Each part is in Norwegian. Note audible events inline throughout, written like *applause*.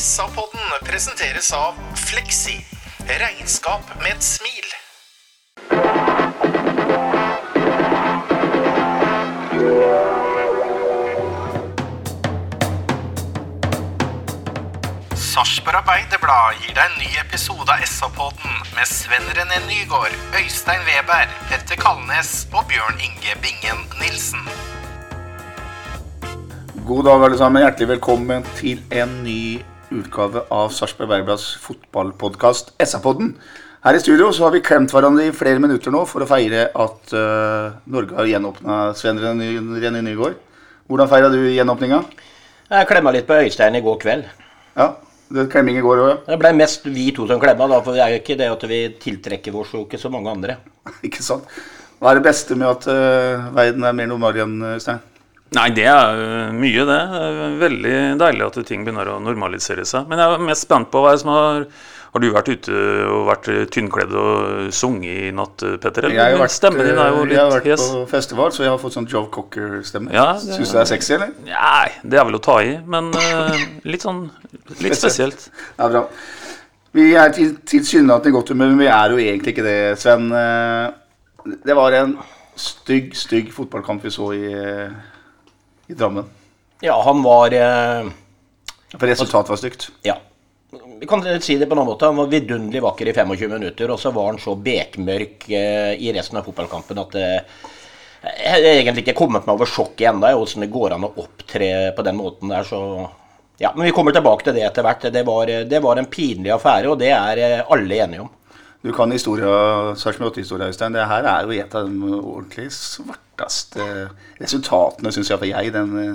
SA-podden presenteres av Fleksi. Regnskap med et smil. Sarpsborg Arbeiderblad gir deg en ny episode av SA-podden med Sven René Nygård, Øystein Weber, Petter Kalnes og Bjørn Inge Bingen Nilsen. God dag, alle sammen. Hjertelig velkommen til en ny utgave av Sarpsborg Bergblads fotballpodkast SA-podden. Her i studio så har vi klemt hverandre i flere minutter nå for å feire at uh, Norge har gjenåpna Sven René Nygård. Hvordan feira du gjenåpninga? Jeg klemma litt på Øystein i går kveld. Ja, det klemming i går òg, ja. Det ble mest vi to som klemma, da, for det er jo ikke det at vi tiltrekker oss jo ikke så mange andre. *laughs* Ikke sant? Hva er det beste med at uh, verden er mer normal igjen, Øystein? Nei, det er øh, mye, det. Det er Veldig deilig at ting begynner å normalisere seg. Men jeg er mest spent på hva som har Har du vært ute og vært tynnkledd og sunget i natt, Petter? Jeg har vært, Stemmen din er jo eh, jeg har vært hes. på festival, så jeg har fått sånn Joe Cocker-stemme. Ja, Syns du det er sexy, eller? Nei, det er vel å ta i, men øh, litt sånn Litt spesielt. Ja, bra. Vi er til- tilsynelatende i godt humør, men vi er jo egentlig ikke det, Sven. Det var en stygg, stygg fotballkamp vi så i, i Drammen. Ja, han var eh, For resultatet var stygt. Ja. Vi kan si det på en annen måte. Han var vidunderlig vakker i 25 minutter, og så var han så bekmørk eh, i resten av fotballkampen at eh, jeg har egentlig ikke kommet meg over sjokket ennå, åssen det går an å opptre på den måten der. så... Ja, Men vi kommer tilbake til det etter hvert. Det var, det var en pinlig affære, og det er eh, alle enige om. Du kan historia, Sarpsborg 8-historia, Øystein. Det her er jo et av de ordentlig svarteste resultatene, syns iallfall jeg, den eh,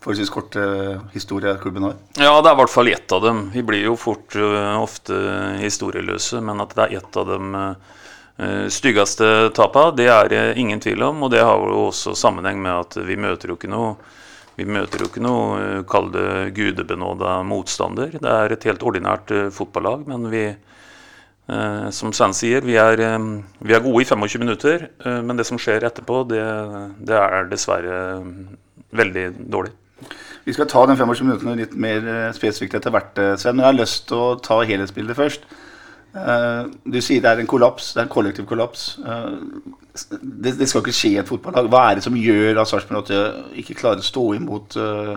forholdsvis korte historie klubben har. Ja, det er i hvert fall ett av dem. Vi blir jo fort uh, ofte historieløse, men at det er ett av dem uh, styggeste tapa, det er det ingen tvil om. Og det har jo også sammenheng med at vi møter jo ikke noe vi møter jo ikke noe kall det gudebenåda motstander. Det er et helt ordinært fotballag, men vi eh, som Sven sier, vi er, eh, vi er gode i 25 minutter, eh, men det som skjer etterpå, det, det er dessverre eh, veldig dårlig. Vi skal ta den 25 minuttene litt mer eh, spesifikt etter hvert, eh, Sven. Men jeg har lyst til å ta helhetsbildet først. Eh, Du sier det er en kollaps, det er en kollektiv kollaps. Eh, Det, det skal ikke skje i et fotballag. Hva er det som gjør at Sarpsborg ikke klarer å stå imot eh,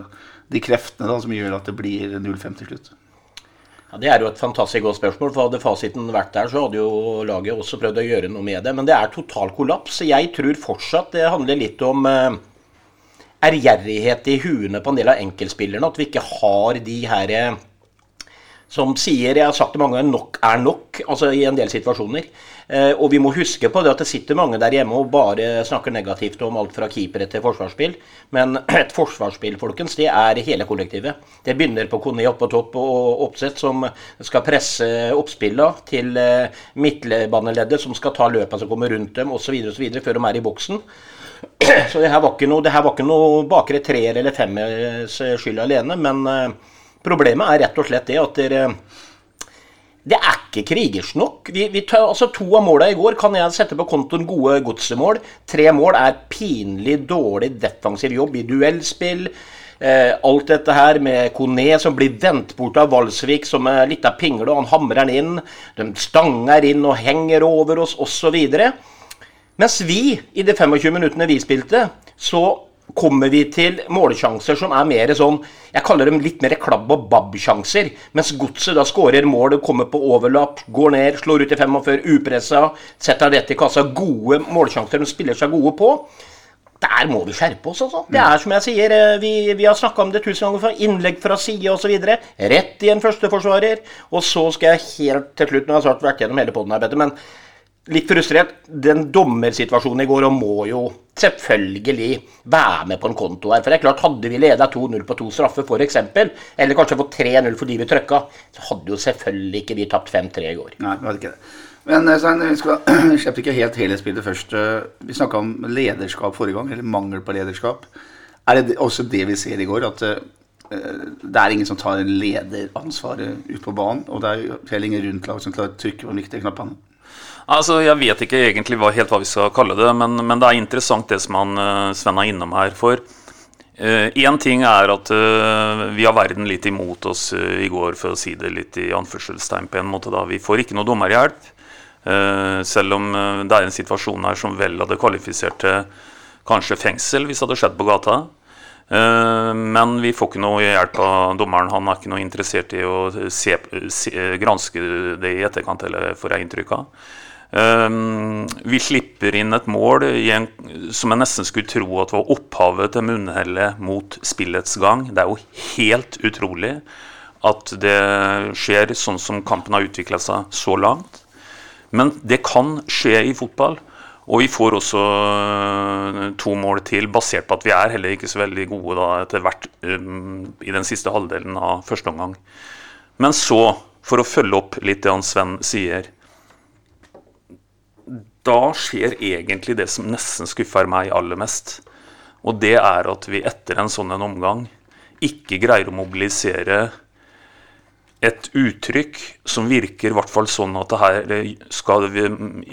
de kreftene da, som gjør at det blir 0-5 til slutt? Ja, Det er jo et fantastisk godt spørsmål. for Hadde fasiten vært der, så hadde jo laget også prøvd å gjøre noe med det. Men det er total kollaps. Jeg tror fortsatt det handler litt om eh, ærgjerrighet i huene på en del av enkeltspillerne. At vi ikke har de her eh, som sier, jeg har sagt det mange ganger, nok er nok. Altså i en del situasjoner. Eh, og vi må huske på det at det sitter mange der hjemme og bare snakker negativt om alt fra keepere til forsvarsspill. Men *clears throat* et forsvarsspill, folkens, det er hele kollektivet. Det begynner på Kone opp på topp og oppsett, som skal presse oppspillene til eh, midtbaneleddet, som skal ta løpet som kommer rundt dem, osv., før de er i boksen. *clears throat* Så det her var ikke noe, det her var ikke noe bakre treer eller femmers skyld alene, men eh, problemet er rett og slett det at dere det er ikke krigersk nok. Vi, vi tør, altså To av måla i går kan jeg sette på kontoen gode godsemål. Tre mål er pinlig dårlig defensiv jobb i duellspill. Eh, alt dette her med Kone som blir vendt bort av Valsvik som er litt av pingle, og han hamrer den inn. De stanger inn og henger over oss, osv. Mens vi, i de 25 minuttene vi spilte, så kommer vi til målsjanser som er mer sånn Jeg kaller dem litt mer klabb og babb-sjanser. Mens godset da skårer mål, kommer på overlapp, går ned, slår ut i 45, upressa, setter rett i kassa. Gode målsjanser de spiller seg gode på. Der må vi skjerpe oss, altså. Det er som jeg sier, eh, vi, vi har snakka om det tusen ganger før. Innlegg fra side osv. Rett i en førsteforsvarer. Og så skal jeg helt til slutt, nå har jeg snart vært gjennom hele poden her, Petter, men litt frustrert. Den dommersituasjonen i går og må jo selvfølgelig være med på en konto her. For det er klart, hadde vi leda 2-0 på to straffer f.eks., eller kanskje fått 3-0 fordi vi trøkka, så hadde jo selvfølgelig ikke vi tapt 5-3 i går. Nei, vi hadde ikke det. Men eh, Svein, vi skal *clears throat* slipper ikke helt helhetsbildet først. Eh, Vi snakka om lederskap forrige gang, eller mangel på lederskap. Er det også det vi ser i går? At eh, det er ingen som tar lederansvaret ut på banen? Og det er heller ingen rundt lag som klarer å trykke på de viktige knappene? Altså, Jeg vet ikke egentlig hva, helt hva vi skal kalle det, men, men det er interessant det som han, eh, Sven er innom her. For Én ting er at uh, vi har verden litt imot oss uh, i går, for å si det litt i anførselstegn på en måte. da. Vi får ikke noe dommerhjelp. Uh, selv om det er en situasjon her som vel hadde kvalifisert til kanskje fengsel hvis det hadde skjedd på gata. men vi får ikke noe hjelp av dommeren. Han er ikke noe interessert i å se, se, granske det i etterkant, eller får jeg inntrykk av. Um, vi slipper inn et mål en, som jeg nesten skulle tro at var opphavet til munnhellet mot spillets gang. Det er jo helt utrolig at det skjer sånn som kampen har utvikla seg så langt. Men det kan skje i fotball. Og vi får også uh, to mål til, basert på at vi er heller ikke så veldig gode da, etter hvert um, i den siste halvdelen av første omgang. Men så, for å følge opp litt det han Sven sier da skjer egentlig det som nesten skuffer meg aller mest. Og det er at vi etter en sånn en omgang ikke greier å mobilisere et uttrykk som virker i hvert fall sånn at her skal vi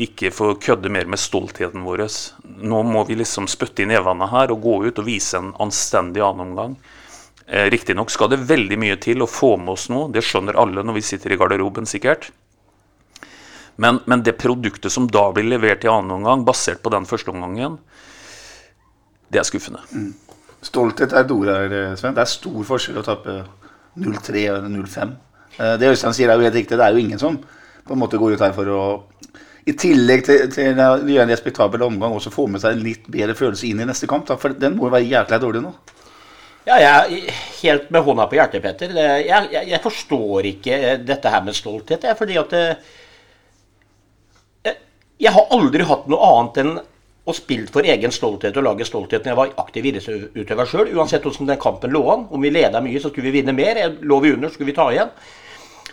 ikke få kødde mer med stoltheten vår. Nå må vi liksom spytte i nevene her og gå ut og vise en anstendig annen omgang. Eh, Riktignok skal det veldig mye til å få med oss noe, det skjønner alle når vi sitter i garderoben sikkert. Men, men, det produktet som da blir levert i annen omgang, basert på den første omgangen, det er skuffende. Mm. Stolthet er et ord her, Sven. Det er stor forskjell å tape 0-3 eller 0-5. Eh, det Øystein sier er jo helt riktig. Det er jo ingen som på en måte går ut her for å i tillegg til, til å gjøre en respektabel omgang også få med seg en litt bedre følelse inn i neste kamp. Da, for den må jo være jækla dårlig nå. Ja, jeg er helt med hånda på hjertet, Petter. Jeg, jeg, jeg forstår ikke dette her med stolthet. Jeg, fordi at det, jeg har aldri hatt noe annet enn å spille for egen stolthet og lage stolthet når jeg var aktiv idrettsutøver sjøl. Uansett hvordan den kampen lå an. Om vi leda mye, så skulle vi vinne mer. Lå vi under, så skulle vi ta igjen.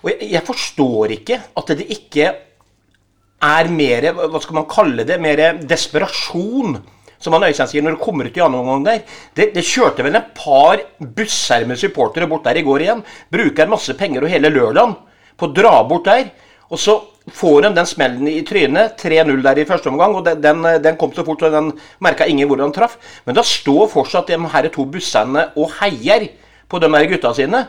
Og jeg, jeg, forstår ikke at det ikke er mer Hva skal man kalle det? Mer desperasjon. Som han Øystein sier, når det kommer ut i annen omgang der. Det, det, kjørte vel et par busser med supportere bort der i går igjen. Bruker masse penger og hele lørdagen på å dra bort der. Og så får de den smellen i trynet. 3-0 der i første omgang. og den, den, kom så fort, og den merka ingen hvor den traff. Men da står fortsatt de her to bussene og heier på de her gutta sine.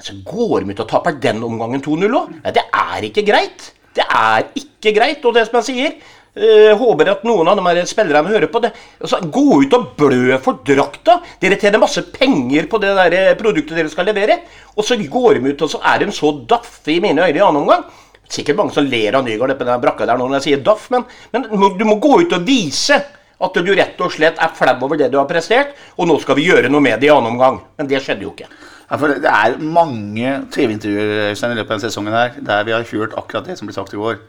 Så går de ut og taper den omgangen 2-0 òg. Det er ikke greit. Det er ikke greit. Og det som jeg sier uh, håper at noen av de her spillerne hører på det. Altså, gå ut og blø for drakta! Dere tjener masse penger på det der produktet dere skal levere. Og så går de ut, og så er de så daffe i mine øyne i annen omgang sikkert mange som ler av Nygaard på den brakka der nå når jeg sier daff, men, men, du må gå ut og vise at du rett og slett er flau over det du har prestert, og nå skal vi gjøre noe med det i annen omgang. Men det skjedde jo ikke. Ja, for Det er mange TV-intervjuer i løpet av denne sesongen her, der vi har hørt akkurat det som ble sagt i går.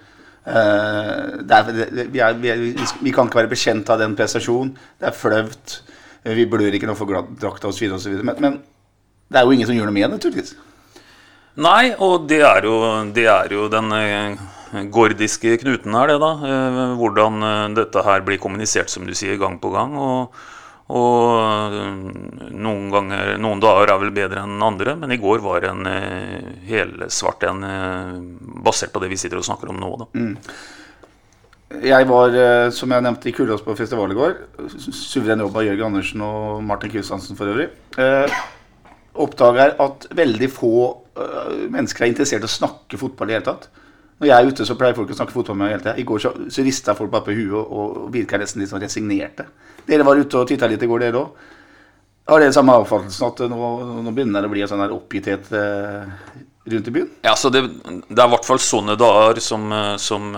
Uh, er, vi, er, vi, er, vi, kan ikke være bekjent av den prestasjonen. Det er flaut. Vi blør ikke noe for drakta osv. Men, men det er jo ingen som gjør noe med det, naturligvis. Nei, og det er jo, det er jo den eh, gordiske knuten her, det, da. Eh, hvordan eh, dette her blir kommunisert, som du sier, gang på gang. Og, og noen, ganger, noen dager er vel bedre enn andre, men i går var en helsvart en basert på det vi sitter og snakker om nå. da. Mm. Jeg var, som jeg nevnte, i Kulås på festival i går. Suveren jobb av Jørgen Andersen og Martin Kristiansen for øvrig. Eh, oppdager at veldig få uh, mennesker er interessert i å snakke fotball i det hele tatt. Når jeg er ute, så pleier folk å snakke fotball med meg hele tida. I går så, så rista folk bare på huet og, og virka nesten litt sånn resignerte. Dere var ute og titta litt i går, dere òg. Har dere samme avfattelsen at nå, nå, begynner det å bli en sånn her oppgitthet uh, rundt i byen? Ja, så det, det er i hvert fall sånne dager som, som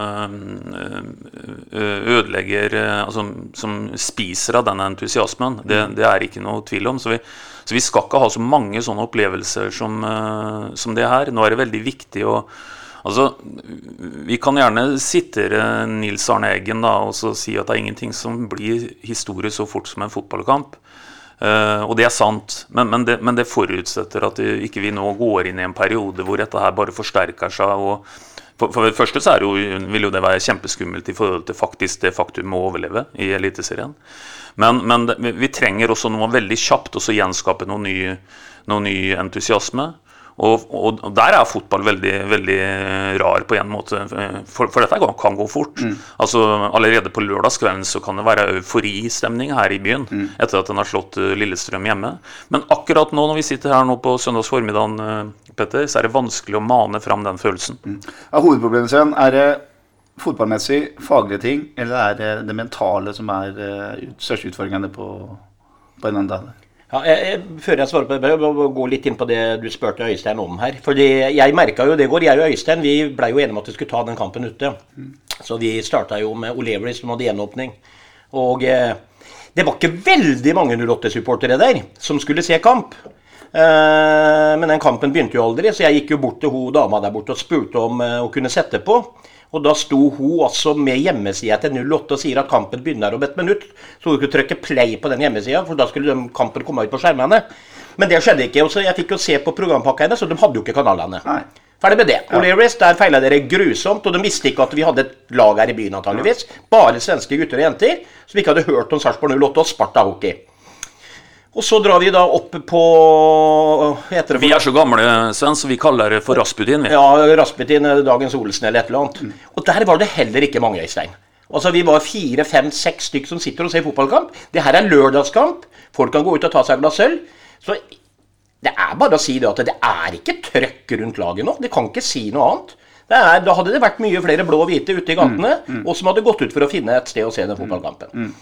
ødelegger altså, Som spiser av den entusiasmen. Det, det, er ikke noe tvil om. Så vi, så vi skal ikke ha så mange sånne opplevelser som, uh, som det her. Nå er det veldig viktig å Altså, Vi kan gjerne sitte Nils Arne Eggen da, og si at det er ingenting som blir historie så fort som en fotballkamp. Uh, og det er sant, men, men, det, men det, forutsetter at vi ikke nå går inn i en periode hvor dette her bare forsterker seg. og for, for det første så jo, vil jo det være kjempeskummelt i forhold til faktisk det faktum å overleve i Eliteserien. Men, men, vi trenger også noe veldig kjapt å gjenskape noe ny, noe ny, entusiasme. Og, og, der er fotball veldig, veldig rar på en måte, for, for dette kan gå fort. Mm. Altså Allerede på lørdagskvelden så kan det være euforistemning her i byen Mm. etter at den har slått eh, Lillestrøm hjemme. Men akkurat nå når vi sitter her nå på søndags formiddag, eh, Petter, så er det vanskelig å mane fram den følelsen. Er hovedproblemet Sven, er det fotballmessig faglige ting, eller er det det mentale som er uh, største utfordringene på, på en ende? Ja, jeg, jeg, før jeg svarer på det, jeg må gå litt inn på det du spurte Øystein om her. Fordi Jeg merka jo det går. Jeg og Øystein vi ble jo enige om at vi skulle ta den kampen ute. Så vi starta jo med O'Leary som hadde gjenåpning. Og eh, det var ikke veldig mange 08-supportere der som skulle se kamp. Eh, men den kampen begynte jo aldri, så jeg gikk jo bort til hun dama der borte og spurte om eh, hun kunne sette på. Og da sto hun altså med hjemmesida til 08 og sier at kampen begynner om et minutt. Så hun kunne trykke play på den hjemmesida, for da skulle kampen komme ut på skjermene. Men det skjedde ikke. og så Jeg fikk jo se på programpakka hennes, og de hadde jo ikke kanalene. Nei. Ferdig med det. O'Learys, der feila dere grusomt, og de visste ikke at vi hadde et lag her i byen, antageligvis. Bare svenske gutter og jenter som ikke hadde hørt om Sarpsborg 08 og Sparta hockey. Og så drar vi da opp på heter det for Vi er så gamle, Sven, så vi kaller det for Rasputin. Vi. ja, Rasputin, eh, dagens Olsen eller et eller annet. Og der var det heller ikke mange, Øystein. Altså, Vi var fire, fem, seks stykk som sitter og ser fotballkamp. Det her er lørdagskamp. Folk kan gå ut og ta seg et glass øl. Så det er bare å si det at det er ikke trøkk rundt laget nå. Det kan ikke si noe annet. Det er, da hadde det vært mye flere blå og hvite ute i gatene, og som hadde gått ut for å finne et sted å se den fotballkampen.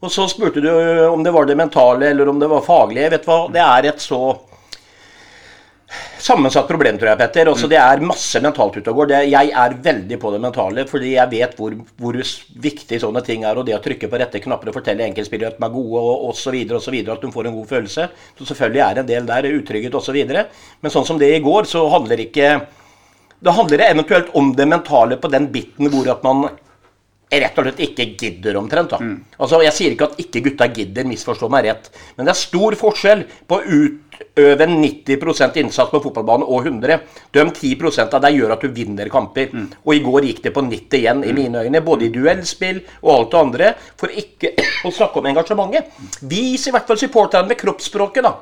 Og så spurte du om det var det mentale eller om det var faglige. Vet du hva, det er et så sammensatt problem, tror jeg, Petter. Også Det er masse mentalt ute og går. Det, jeg er veldig på det mentale, fordi jeg vet hvor, hvor viktig sånne ting er. Og det å trykke på rette knapper og fortelle enkeltspillere at de er gode, og osv., osv., at de får en god følelse. Så selvfølgelig er det en del der, utrygghet osv. Men sånn som det i går, så handler ikke Da handler det eventuelt om det mentale på den biten hvor at man rett og slett ikke gidder omtrent. da. Altså, Jeg sier ikke at ikke gutta gidder, misforstå meg rett. Men det er stor forskjell på å utøve 90% innsats på fotballbanen og 100. De 10 av deg gjør at du vinner kamper. Og i går gikk det på 90 igjen, i mine øyne. Både i duellspill og alt det andre. For ikke *coughs* å snakke om engasjementet. Vis i hvert fall supporterne med kroppsspråket, da.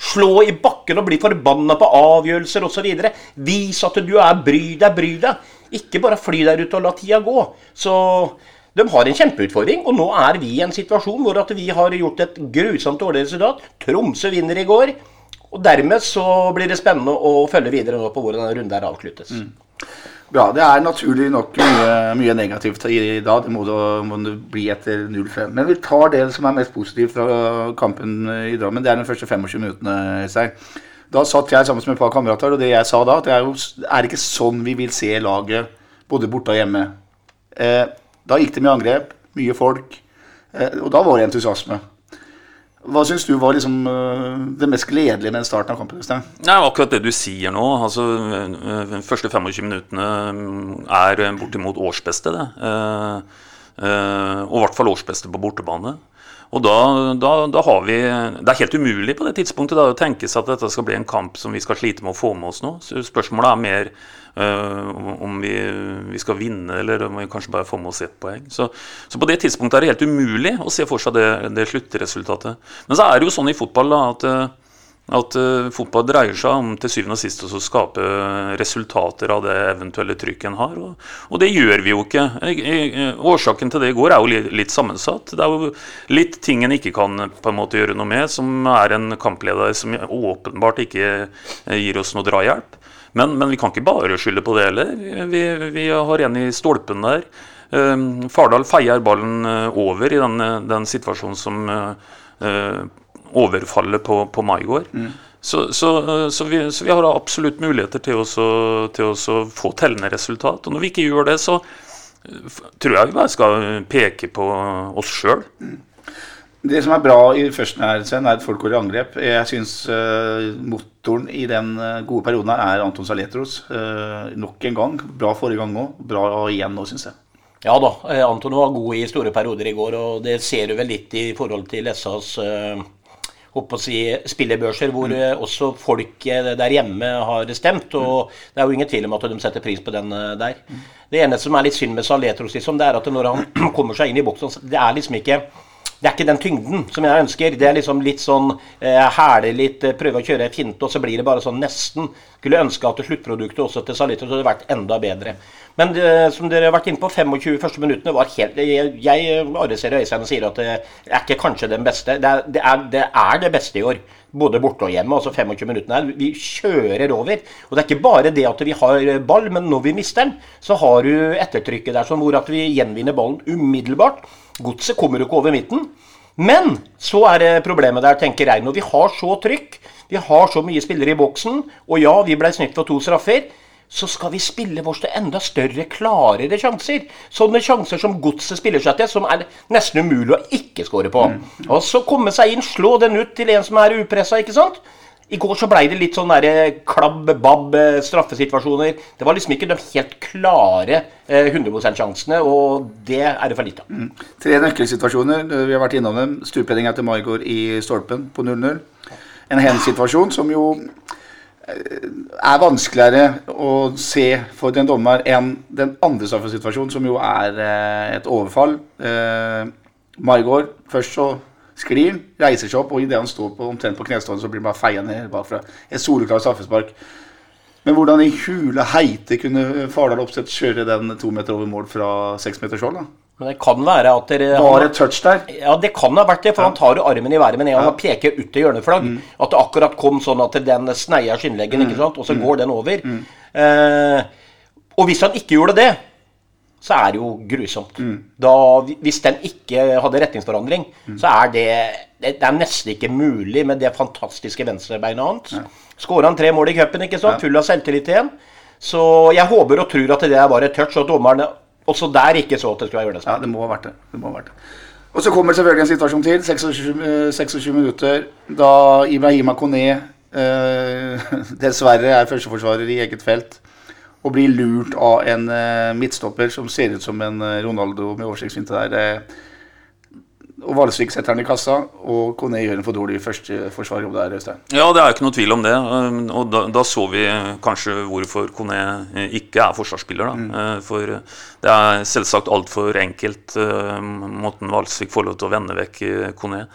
Slå i bakken og bli forbanna på avgjørelser osv. Vis at du er bry deg, bry deg. Ikke bare fly der ute og la tida gå. Så de har en kjempeutfordring, og nå er vi i en situasjon hvor at vi har gjort et grusomt dårlig resultat. Tromsø vinner i går. Og dermed så blir det spennende å følge videre nå på hvordan denne runden her avsluttes. Ja, Det er naturlig nok mye, mye negativt i, i dag. Det må det, bli etter 0-5. Men vi tar det som er mest positivt fra kampen i Drammen. Det er de første 25 minuttene. Øystein. Da satt jeg sammen med et par kamerater, og det jeg sa da, at det er, jo, er ikke sånn vi vil se laget både borte og hjemme. Eh, da gikk det mye angrep, mye folk, eh, og da var det entusiasme. Hva syns du var liksom eh, det mest gledelige med starten av kampen? Øystein? Nei, akkurat det du sier nå. altså De første 25 minuttene er bortimot årsbeste, det. Eh, eh, og i hvert fall årsbeste på bortebane. Og da, da, da har vi Det er helt umulig på det tidspunktet da, å tenke seg at dette skal bli en kamp som vi skal slite med å få med oss nå. Spørsmålet er mer øh, om vi, vi skal vinne, eller om vi kanskje bare får med oss ett poeng. Så, så på det tidspunktet er det helt umulig å se for seg det, det sluttresultatet. Men så er det jo sånn i fotball da, at øh, at uh, fotball dreier seg om til syvende og sist å skape resultater av det eventuelle trykket en har. Og, og, det gjør vi jo ikke. Jeg, jeg, årsaken til det i går er jo litt, litt, sammensatt. Det er jo litt ting en ikke kan på en måte gjøre noe med, som er en kampleder som åpenbart ikke gir oss noe drahjelp. Men, men vi kan ikke bare skylde på det heller. Vi, vi har en i stolpen der. Um, Fardal feier ballen over i den, den situasjonen som uh, overfallet på, på Maigård. Mm. Så, så, så, vi, så, vi, har absolutt muligheter til, også, til å få tellende resultat. Og når vi ikke gjør det, så tror jeg vi bare skal peke på oss sjøl. Det som er bra i førsten her, Sven, er at folk går i angrep. Jeg syns uh, motoren i den uh, gode perioden her er Anton Saletros. Uh, nok en gang. Bra forrige gang òg. Bra igjen nå, syns jeg. Ja da, Anton var god i store perioder i går, og det ser du vel litt i forhold til SAs å si, spillebørser hvor mm. også folk der hjemme har stemt. og Det er jo ingen tvil om at de setter pris på den der. Det eneste som er litt synd med Saletros, liksom, det er at når han *clears throat* kommer seg inn i boksen Det er liksom ikke det er ikke den tyngden som jeg ønsker. Det er liksom litt sånn eh, hæle litt, eh, prøve å kjøre finte, og så blir det bare sånn nesten. Skulle ønske at sluttproduktet også til Salito hadde vært enda bedre. Men det, som dere har vært inne på, 25 første minuttene var helt Jeg, jeg arresterer Øystein og sier at det er ikke kanskje den beste. Det er det, er, det, er det beste i år. Både borte og hjemme. altså 25 minuttene her. Vi kjører over. Og det er ikke bare det at vi har ball, men når vi mister den, så har du ettertrykket der sånn hvor at vi gjenvinner ballen umiddelbart. Godset kommer jo ikke over midten. Men så er det problemet der, tenker jeg. Når vi har så trykk, vi har så mye spillere i boksen, og ja, vi ble snytt for to straffer, så skal vi spille vårs til enda større, klarere sjanser. Sånne sjanser som Godset spiller seg til, som er nesten umulig å ikke score på. Mm. Og så komme seg inn, slå den ut til en som er upressa, ikke sant. I går så blei det litt sånn eh, straffesituasjoner. Det var liksom ikke de helt klare 100 eh, %-sjansene, og det er det for lite av. Mm. Tre nøkkelsituasjoner. Eh, vi har vært innom dem. Stupheadinga til Maigård i stolpen på 0-0. En hen-situasjon som jo er vanskeligere å se for en dommer enn den andre straffesituasjonen, som jo er et overfall. Maigård først så sklir han, reiser seg opp, og idet han står på, omtrent på knestående, så blir han bare feia ned bakfra. Et soleklart straffespark. Men hvordan i hule heite kunne Fardal Opseth kjøre den to meter over mål fra seks meters hold? da? Men det kan være at dere Var det touch der? Ja, det kan ha vært det. For ja. han tar jo armen i været med en gang ja. og peker ut til hjørneflagg. Mm. At det akkurat kom sånn at den sneia skinnleggen, mm. ikke sant? og så mm. går den over. Mm. Eh, og hvis han ikke gjorde det, så er det jo grusomt. Mm. Da, hvis den ikke hadde retningsforandring, mm. så er det, det er nesten ikke mulig med det fantastiske venstrebeinet hans. Ja. Skåra han tre mål i cupen, ikke sant? full av selvtillit igjen. Så jeg håper og tror at det var et touch, og at dommerne også der ikke så at det skulle være det. Ja, det må ha vært det. det, ha vært det. Og så kommer selvfølgelig en situasjon til. 26, 26 eh, minutter. Da Ibrahima Kone eh, *laughs* dessverre er førsteforsvarer i eget felt og blir lurt av en uh, midtstopper som ser ut som en uh, Ronaldo med oversiktsfinte der. Uh, og Valsvik setter han i kassa, og Kone gjør en for dårlig førsteforsvarjobb der. Øystein. Ja, det er ikke noe tvil om det. Og da, da så vi kanskje hvorfor Kone ikke er forsvarsspiller. Da. Mm. For det er selvsagt altfor enkelt måten Valsvik får lov til å vende vekk Kone.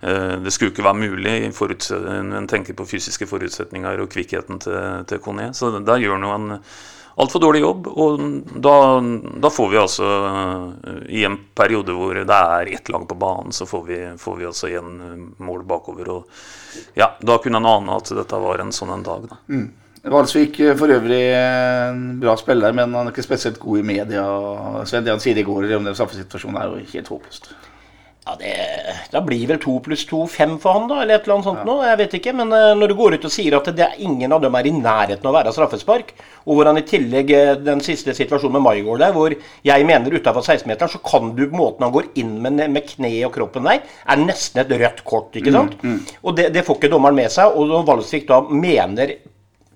Det skulle ikke være mulig når en tenker på fysiske forutsetninger og kvikkheten til, til Kone. Så der gjør han altfor dårlig jobb. Og da, da, får vi altså I en periode hvor det er ett lag på banen, så får vi, får vi altså igjen mål bakover. Og ja, da kunne en ane at dette var en sånn en dag. da. Mm. Valsvik for øvrig en bra spiller, men han er ikke spesielt god i media. Sven, det han sier i går om den straffesituasjonen, er jo helt håpløst. Ja, det, Da blir vel to pluss to fem for han, da? Eller et eller annet sånt ja. noe. Jeg vet ikke. Men uh, når du går ut og sier at det er ingen av dem er i nærheten av å være straffespark, og hvor han i tillegg uh, den siste situasjonen med Maigård der, hvor jeg mener utafor 16-meteren, så kan du måten han går inn med, med kne og kroppen der, er nesten et rødt kort. ikke mm, sant? Mm, mm. Og det, det, får ikke dommeren med seg. Og Valsvik da mener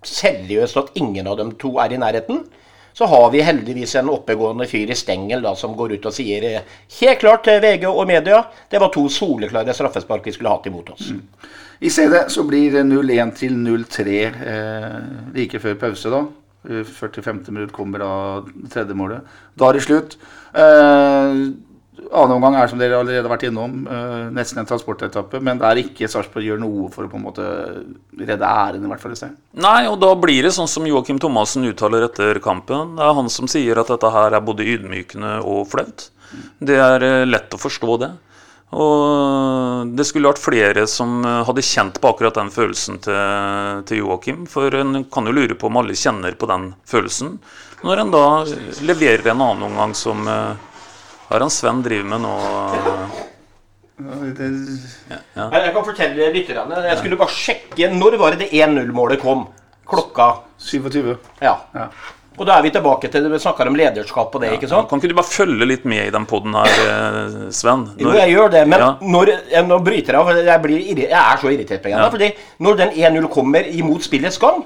seriøst at ingen av dem to er i nærheten, så har vi heldigvis en oppegående fyr i Stengel da, som går ut og sier eh, helt klart til VG og media det var to soleklare straffespark vi skulle hatt imot oss. Mm. I stedet så blir det 0-1 til 0-3 eh, like før pause, da. 45. minutt kommer da tredje målet. Da er det slutt. Eh, annen omgang er som dere allerede har vært innom, uh, nesten en transportetappe. Men der ikke Sarpsborg gjør noe for å på en måte redde æren, i hvert fall. Nei, og da blir det sånn som Joakim Thomassen uttaler etter kampen. Det er han som sier at dette her er både ydmykende og flaut. Det er uh, lett å forstå det. Og det skulle vært flere som eh, hadde kjent på akkurat den følelsen til, til Joakim. For en kan jo lure på om alle kjenner på den følelsen. Når en da leverer en annen omgang som hva er det Sven driver med nå? Ja, ja. Jeg kan fortelle lytterne. Jeg skulle bare sjekke når var det det 1-0-målet kom. Klokka 27. Ja. ja. Og da er vi tilbake til det vi snakker om lederskap og det. ikke sant? Kan ikke du bare følge litt med i den poden her, eh, Sven? Når... Jo, jeg gjør det, men når, jeg, nå bryter jeg av. Jeg, jeg, er så irritert på henne. fordi når den 1-0 kommer imot spillets gang,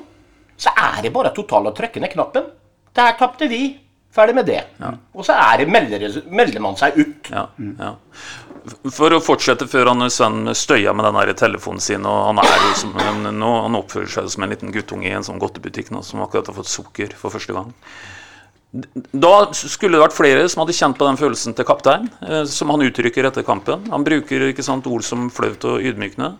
så er det bare totalt å trykke ned knappen. Der tapte vi. Ferdig med det. Ja. Og så er det, melder, melder, man seg ut. Ja, ja. For å fortsette før han Sven støya med den telefonen sin og Han er jo som, nå, han oppfører seg som en liten guttunge i en sånn godtebutikk nå, som akkurat har fått sukker for første gang. Da skulle det vært flere som hadde kjent på den følelsen til kaptein, eh, som han uttrykker etter kampen. Han bruker ikke sant, ord som flaut og ydmykende.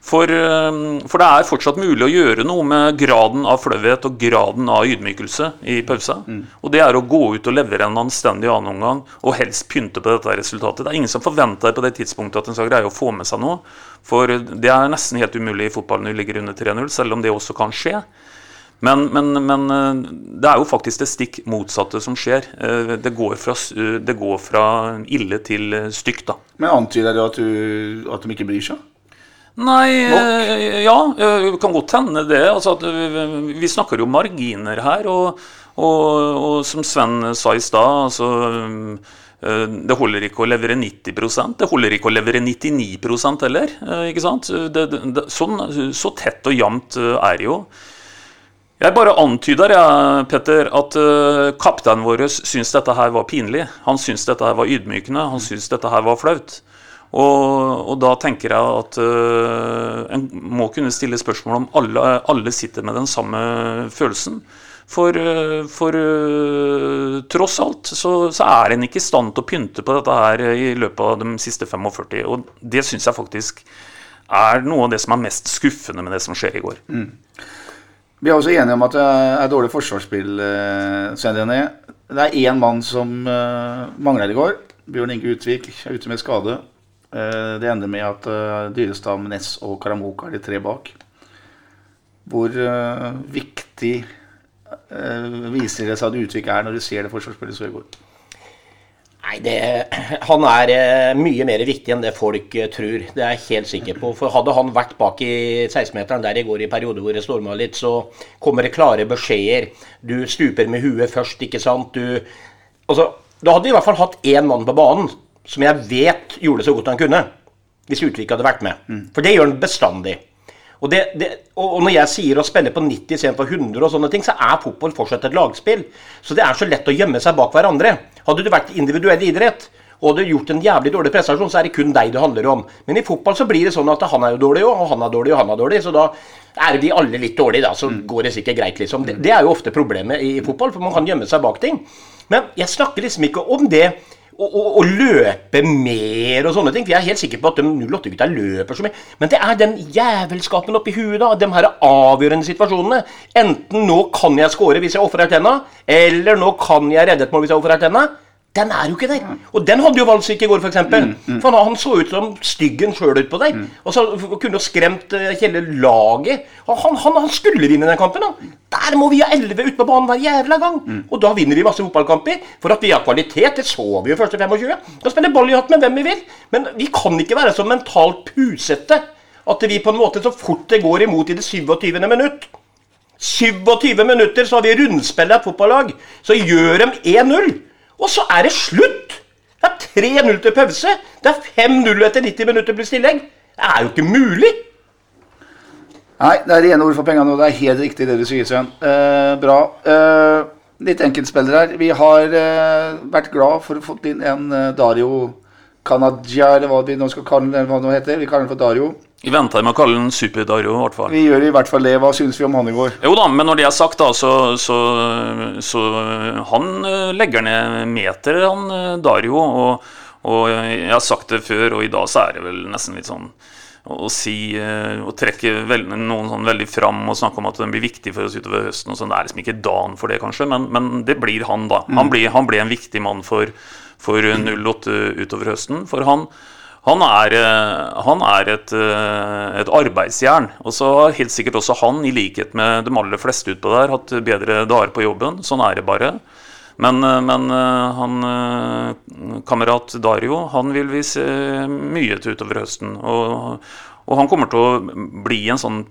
For, eh, for, det er fortsatt mulig å gjøre noe med graden av flauhet og graden av ydmykelse i pausen. Mm. Og det er å gå ut og levere en anstendig annenomgang og helst pynte på dette resultatet. Det er ingen som forventer på det tidspunktet at en skal greie å få med seg noe. For det er nesten helt umulig i fotball når du ligger under 3-0, selv om det også kan skje. Men, men, men, eh, det er jo faktisk det stikk motsatte som skjer. Eh, det går fra, det går fra ille til stygt, da. Men antyder det at, du, at de ikke bryr seg? Nei, Nok? ja, det kan godt hende det. Altså vi snakker jo marginer her. Og, og, og som Sven sa i stad, altså det holder ikke å levere 90% det holder ikke å levere 99% heller. ikke sant? Det, det, sånn, så tett og jevnt er det jo. Jeg bare antyder jeg, Petter, at kapteinen vår syns dette her var pinlig. Han syns dette her var ydmykende. Han syns dette her var flaut. Og, og, da tenker jeg at uh, en må kunne stille spørsmål om alle, alle sitter med den samme følelsen. For, uh, for uh, tross alt så, så, er en ikke i stand til å pynte på dette her i løpet av de siste 45. Og det syns jeg faktisk er noe av det som er mest skuffende med det som skjer i går. Mm. Vi er også enige om at det er dårlig forsvarsspill. Svein Det er én mann som mangler i går. Bjørn Inge Utvik er ute med skade. Uh, det ender med at Dyrestad, Dyrestam, Ness og Karamoka er de tre bak. Hvor uh, viktig viser det seg at Utvik er når du ser det forsvarsspillet går? Nei, det, *clears throat* Han er eh, mye mer viktig enn det folk eh, tror. Det er jeg helt sikker på. For Hadde han vært bak i 16-meteren der i går i perioder hvor det storma litt, så kommer det klare beskjeder. Du stuper med huet først, ikke sant. Du, altså, da hadde vi i hvert fall hatt én mann på banen som jeg vet gjorde så godt han kunne. Hvis Utvik hadde vært med. Mm. For det gjør han bestandig. Og, det, det, og, når jeg sier å spille på 90 istedenfor 100, og sånne ting, så er fotball fortsatt et lagspill. Så det er så lett å gjemme seg bak hverandre. Hadde du vært individuell idrett og hadde gjort en jævlig dårlig prestasjon, så er det kun deg det handler om. Men i fotball så blir det sånn at han er jo dårlig, og han er dårlig, og han er dårlig. Så da er vi alle litt dårlige, da. Så mm. går det sikkert greit, liksom. Det, det er jo ofte problemet i fotball, for man kan gjemme seg bak ting. Men jeg snakker liksom ikke om det å, løpe mer og sånne ting. For jeg er helt sikker på at de 08-gutta løper så mye. Men det er den jævelskapen oppi huet, da. De her avgjørende situasjonene. Enten nå kan jeg score hvis jeg ofrer tenna, eller nå kan jeg redde et mål hvis jeg ofrer tenna. Den er jo ikke der. Og den hadde jo Valsvik i går, f.eks. Mm, mm. For han så ut som styggen sjøl utpå der. Mm. Og så kunne jo skremt uh, hele laget. Han, han, han, skulle vinne den kampen. Da. Der må vi ha elleve ute på banen hver jævla gang. Mm. Og da vinner vi masse fotballkamper. For at vi har kvalitet, det så vi jo første 25. Kan spille ball i hatt med hvem vi vil. Men vi kan ikke være så mentalt pusete at vi på en måte så fort det går imot i det 27. minutt 27 minutter så har vi rundspill av et fotballag. Så gjør dem 1-0. Og så er det slutt! Det er 3-0 til pause. Det er 5-0 etter 90 minutter pluss tillegg. Det er jo ikke mulig. Nei, det er rene ord for pengene, og det er helt riktig det du sier, Svein. Eh, bra. Eh, litt enkeltspillere her. Vi har eh, vært glad for å få inn en eh, Dario Canadia, eller hva vi nå skal kalle den, hva det heter. Vi kaller den for Dario. Vi venter med å kalle den Super-Dario, i hvert fall. Vi gjør i hvert fall det. Hva syns vi om han i går? Jo da, men når det er sagt, da, så, så, så Han eh, legger ned meter, han eh, Dario. Og, og, jeg har sagt det før, og i dag så er det vel nesten litt sånn å si eh, Å trekke veld, noen sånn veldig fram og snakke om at den blir viktig for oss utover høsten. og sånn, Det er liksom ikke dagen for det, kanskje, men, men det blir han, da. Han mm. blir, han blir en viktig mann for, for 08 utover høsten. For han han er, eh, han er et, eh, et, arbeidsjern. Og så har helt sikkert også han, i likhet med de aller fleste utpå der, hatt bedre dager på jobben. Sånn er det bare. Men, eh, men han kamerat Dario han vil vi se mye til utover høsten. Og, og han kommer til å bli en sånn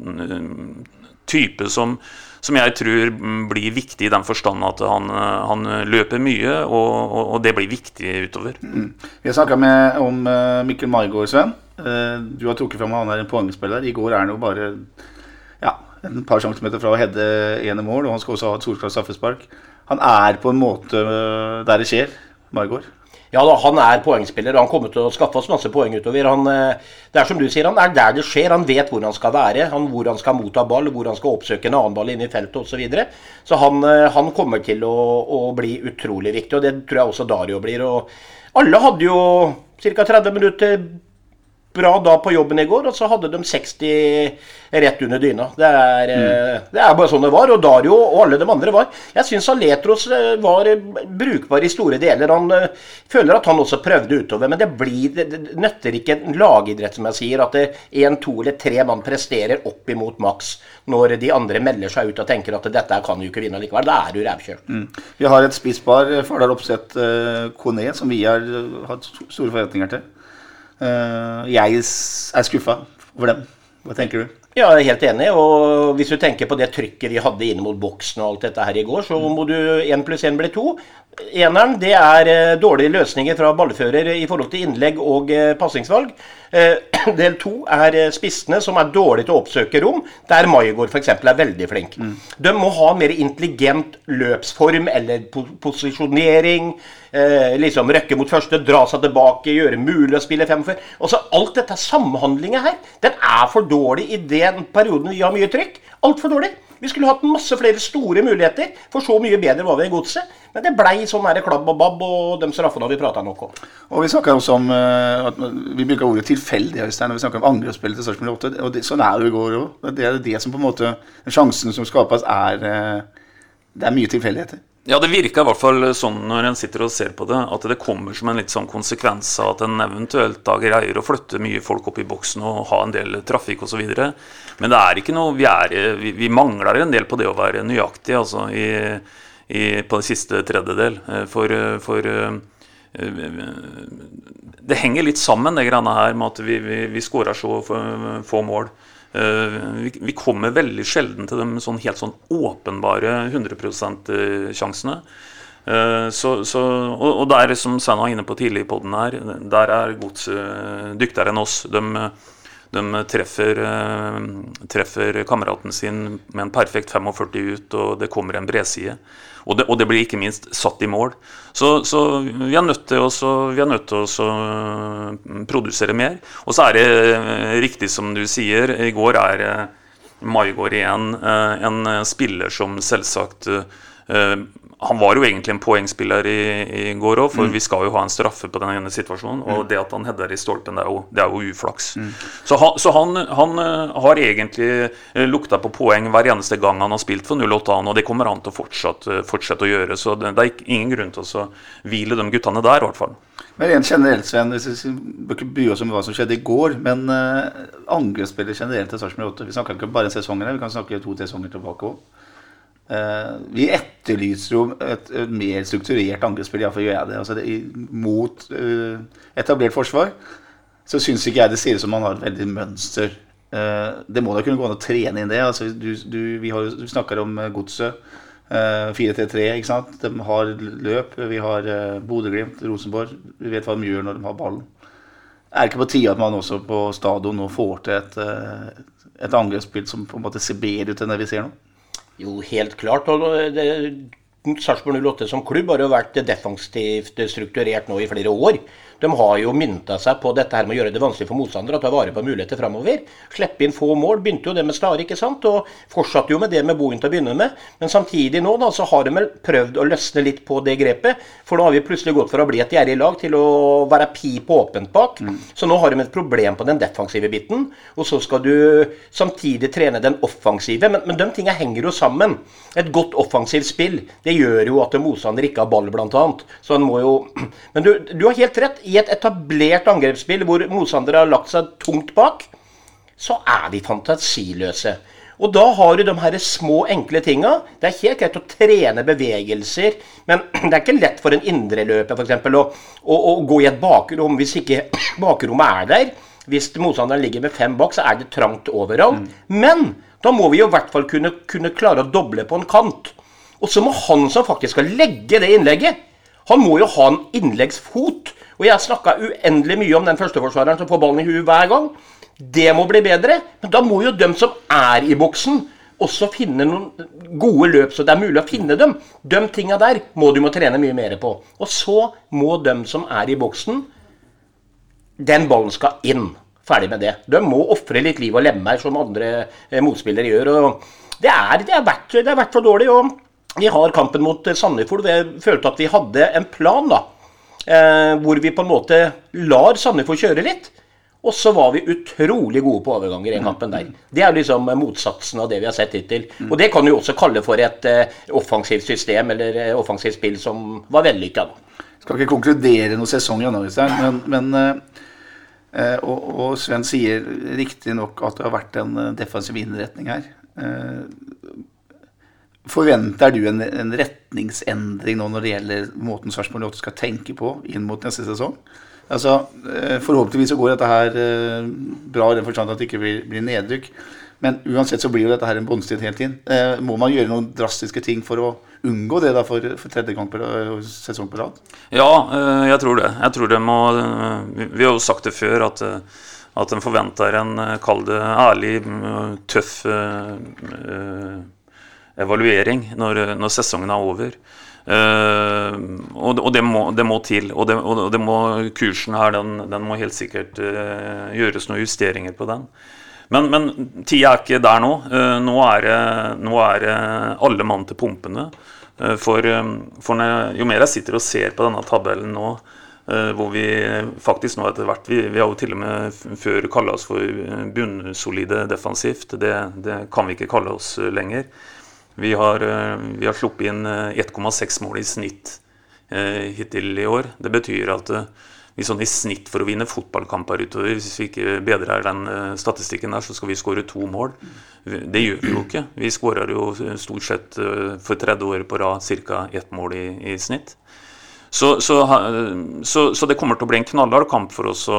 type som som jeg tror blir viktig i den forstand at han, han løper mye, og, og, og, det blir viktig utover. Mm. Vi har snakka om uh, Mikkel Maigård, Sven. Uh, du har trukket fram han er en poengspiller. I går er han jo bare ja, en par centimeter fra å heade ene mål, og han skal også ha et solklart straffespark. Han er på en måte der det skjer, Margaard. Ja da, han er poengspiller, og han kommer til å skaffe oss masse poeng utover. Han, eh, det er som du sier, han er der det skjer. Han vet hvor han skal være, han, hvor han skal motta ball, hvor han skal oppsøke en annen ball inne i feltet osv. Så, videre. så han, eh, han, kommer til å, å, bli utrolig viktig, og det tror jeg også Dario blir. og Alle hadde jo ca. 30 minutter bra da på jobben i går, og så hadde de 60 rett under dyna. Det er, mm. det er, bare sånn det var. Og Dario og alle de andre var Jeg syns Aletros eh, var brukbar i store deler. Han føler at han også prøvde utover, men det blir det, nøtter ikke en lagidrett, som jeg sier, at én, to eller tre mann presterer opp imot maks når de andre melder seg ut og tenker at dette kan du ikke vinne likevel. Da er du rævkjørt. Mm. Vi har et spisspar, Fardal Opseth uh, Kone, som vi har hatt store forventninger til. Uh, jeg er skuffa over dem. Hva tenker du? Ja, jeg er helt enig. Og hvis du tenker på det trykket vi hadde inn mot boksen og alt dette her i går, så må du én pluss én bli to. Eneren det er uh, dårlige løsninger fra ballfører i forhold til innlegg og uh, passingsvalg. Uh, *clears throat* del to er spissene som er dårlige til å oppsøke rom, der Maigård f.eks. er veldig flink. Mm. De må ha mer intelligent løpsform eller po posisjonering eh, liksom røkke mot første, dra seg tilbake, gjøre mulig å spille fem før. Også alt dette samhandlinga her, den er for dårlig i den perioden vi har mye trykk. Altfor dårlig. Vi skulle hatt masse flere store muligheter, for så mye bedre var vi i godset. Men det blei sånn her klabb og babb, og de straffene har vi prata nok om. Og Vi snakker også om uh, at vi bruker ordet tilfeldig Øystein, når vi snakker om angrepsspillet til Sarpsborg 8. Og det, sånn er det i går òg. Det er det som på en måte Sjansen som skapes, er uh, Det er mye tilfeldigheter. Ja, det virker i hvert fall sånn når en sitter og ser på det, at det kommer som en litt sånn konsekvens av at en eventuelt da greier å flytte mye folk opp i boksen og ha en del trafikk osv. Men det er ikke noe vi, er, vi, vi, mangler en del på det å være nøyaktig altså, i, i, på den siste tredjedel. Eh, for, for eh, det henger litt sammen, det greiene her med at vi, vi, vi skårer så få mål. Vi, vi, kommer veldig sjelden til de sånn helt sånn åpenbare 100 %-sjansene. Eh, så, så, og, og, der, som Svein var inne på tidlig i poden her, der er godset dyktigere enn oss. De, de treffer, eh, treffer, kameraten sin med en perfekt 45 ut, og det kommer en bredside. Og og det, blir ikke minst satt i mål. Så, så vi er nødt til, å eh, produsere mer. Og så er det eh, riktig som du sier, i går er eh, Maigård igjen en spiller som selvsagt han var jo egentlig en poengspiller i, i går òg, for mm. vi skal jo ha en straffe på den ene situasjonen. Og mm. det at han header i stolpen, det er jo, det er jo uflaks. Mm. Så, han, så han, han, eh, har egentlig eh, lukta på poeng hver eneste gang han har spilt for 08 og det kommer han til å fortsette, fortsette å gjøre. Så det, det, er ingen grunn til å hvile de guttene der, i hvert fall. Men rent generelt, Sven, vi bør ikke bry oss om hva som skjedde i går, men uh, angrepsspillere generelt til Sarpsborg 8 Vi snakker ikke bare en sesong, vi kan snakke to sesonger tilbake òg. Uh, vi etterlyser jo et, mer strukturert angrepsspill, iallfall gjør jeg det. Altså det mot uh, etablert forsvar så syns ikke jeg det ser ut som man har et veldig mønster. Uh, det må da kunne gå an å trene inn det. Altså, du, du, vi, har, vi snakker om godset. 4-3-3, ikke sant. De har løp. Vi har Bodø-Glimt, Rosenborg. Vi vet hva de gjør når de har ballen. Er det ikke på tide at man også på stadion nå får til et, et angrepsspill som på en måte ser bedre ut enn det vi ser nå? Jo, helt klart. og det, Sarpsborg 08 som klubb har jo vært defensivt strukturert nå i flere år. De har jo mynta seg på dette her med å gjøre det vanskelig for motstandere å ta vare på muligheter framover. Slippe inn få mål. Begynte jo det med Stare, ikke sant? Og fortsatte jo med det med Bohin til å begynne med. Men samtidig nå da, så har de vel prøvd å løsne litt på det grepet. For nå har vi plutselig gått fra å bli et gjerrig lag til å være pip åpent bak. Mm. Så nå har de et problem på den defensive biten. Og så skal du samtidig trene den offensive. Men, men de tinga henger jo sammen. Et godt offensivt spill det gjør jo at motstander ikke har ball, bl.a. Så en må jo *clears throat* Men du, du har helt rett i et etablert angrepsspill hvor motstandere har lagt seg tungt bak, så er vi fantasiløse. Og da har du de her små, enkle tinga. Det er helt greit å trene bevegelser, men *clears throat* det er ikke lett for en indreløper f.eks. Å, å, å gå i et bakrom hvis ikke *clears throat* bakrommet er der. Hvis motstanderen ligger med fem bak, så er det trangt overalt. Mm. Men da må vi jo i hvert fall kunne, kunne klare å doble på en kant. Og så må han som faktisk skal legge det innlegget, han må jo ha en innleggsfot. Og jeg snakka uendelig mye om den førsteforsvareren som får ballen i huet hver gang. Det må bli bedre. Men da må jo dem som er i boksen, også finne noen gode løp, så det er mulig å finne dem. De tinga der må du må trene mye mer på. Og så må de som er i boksen, den ballen skal inn. Ferdig med det. De må ofre litt liv og lemmer, som andre eh, motspillere gjør. og det er, det, er vært, det er vært for dårlig. og Vi har kampen mot Sandefjord. Jeg følte at vi hadde en plan da, hvor vi på en måte lar Sandefjord kjøre litt. Og så var vi utrolig gode på overganger i den kampen der. Det er liksom motsatsen av det vi har sett hittil. Og det kan du også kalle for et eh, offensivt system eller eh, offensivt spill som var vellykka. Skal ikke konkludere noen sesong ennå, men, men eh, eh, og, og, Sven sier riktignok at det har vært en eh, defensiv innretning her. Forventer du en, en, retningsendring nå når det gjelder måten Sarpsborg 8 skal tenke på inn mot neste sesong? Altså, eh, Forhåpentligvis så går dette her eh, bra i den forstand at det ikke blir, blir nedrykk. Men uansett så blir jo dette her en båndstid helt inn. Eh, må man gjøre noen drastiske ting for å unngå det da for, for tredje gang på sesong på rad? Ja, jeg tror det. Jeg tror det må Vi har jo sagt det før at, at en forventer en, kall det ærlig, tøff evaluering når, når sesongen er over. Uh, og, og det, må, det, må, til. Og, det, og det må, kursen her den, den må helt sikkert uh, gjøres noen justeringer på den. Men, men tida er ikke der nå. Uh, nå er det alle mann til pumpene. For, for når, jo mer jeg sitter og ser på denne tabellen nå, hvor vi faktisk nå etter hvert vi, vi, har jo til og med før kalla oss for bunnsolide defensivt. Det, det kan vi ikke kalle oss lenger. Vi har, eh, vi har sluppet inn 1,6 eh, mål i snitt eh, hittil i år. Det betyr at vi sånn i snitt for å vinne fotballkamper utover, hvis vi ikke bedrer den statistikken der, så skal vi skåre to mål. Det gjør vi jo ikke. Vi skårer jo stort sett for tredje året på rad ca. ett mål i, i snitt. Så, så, så, så, det kommer til å bli en knallhard kamp for oss å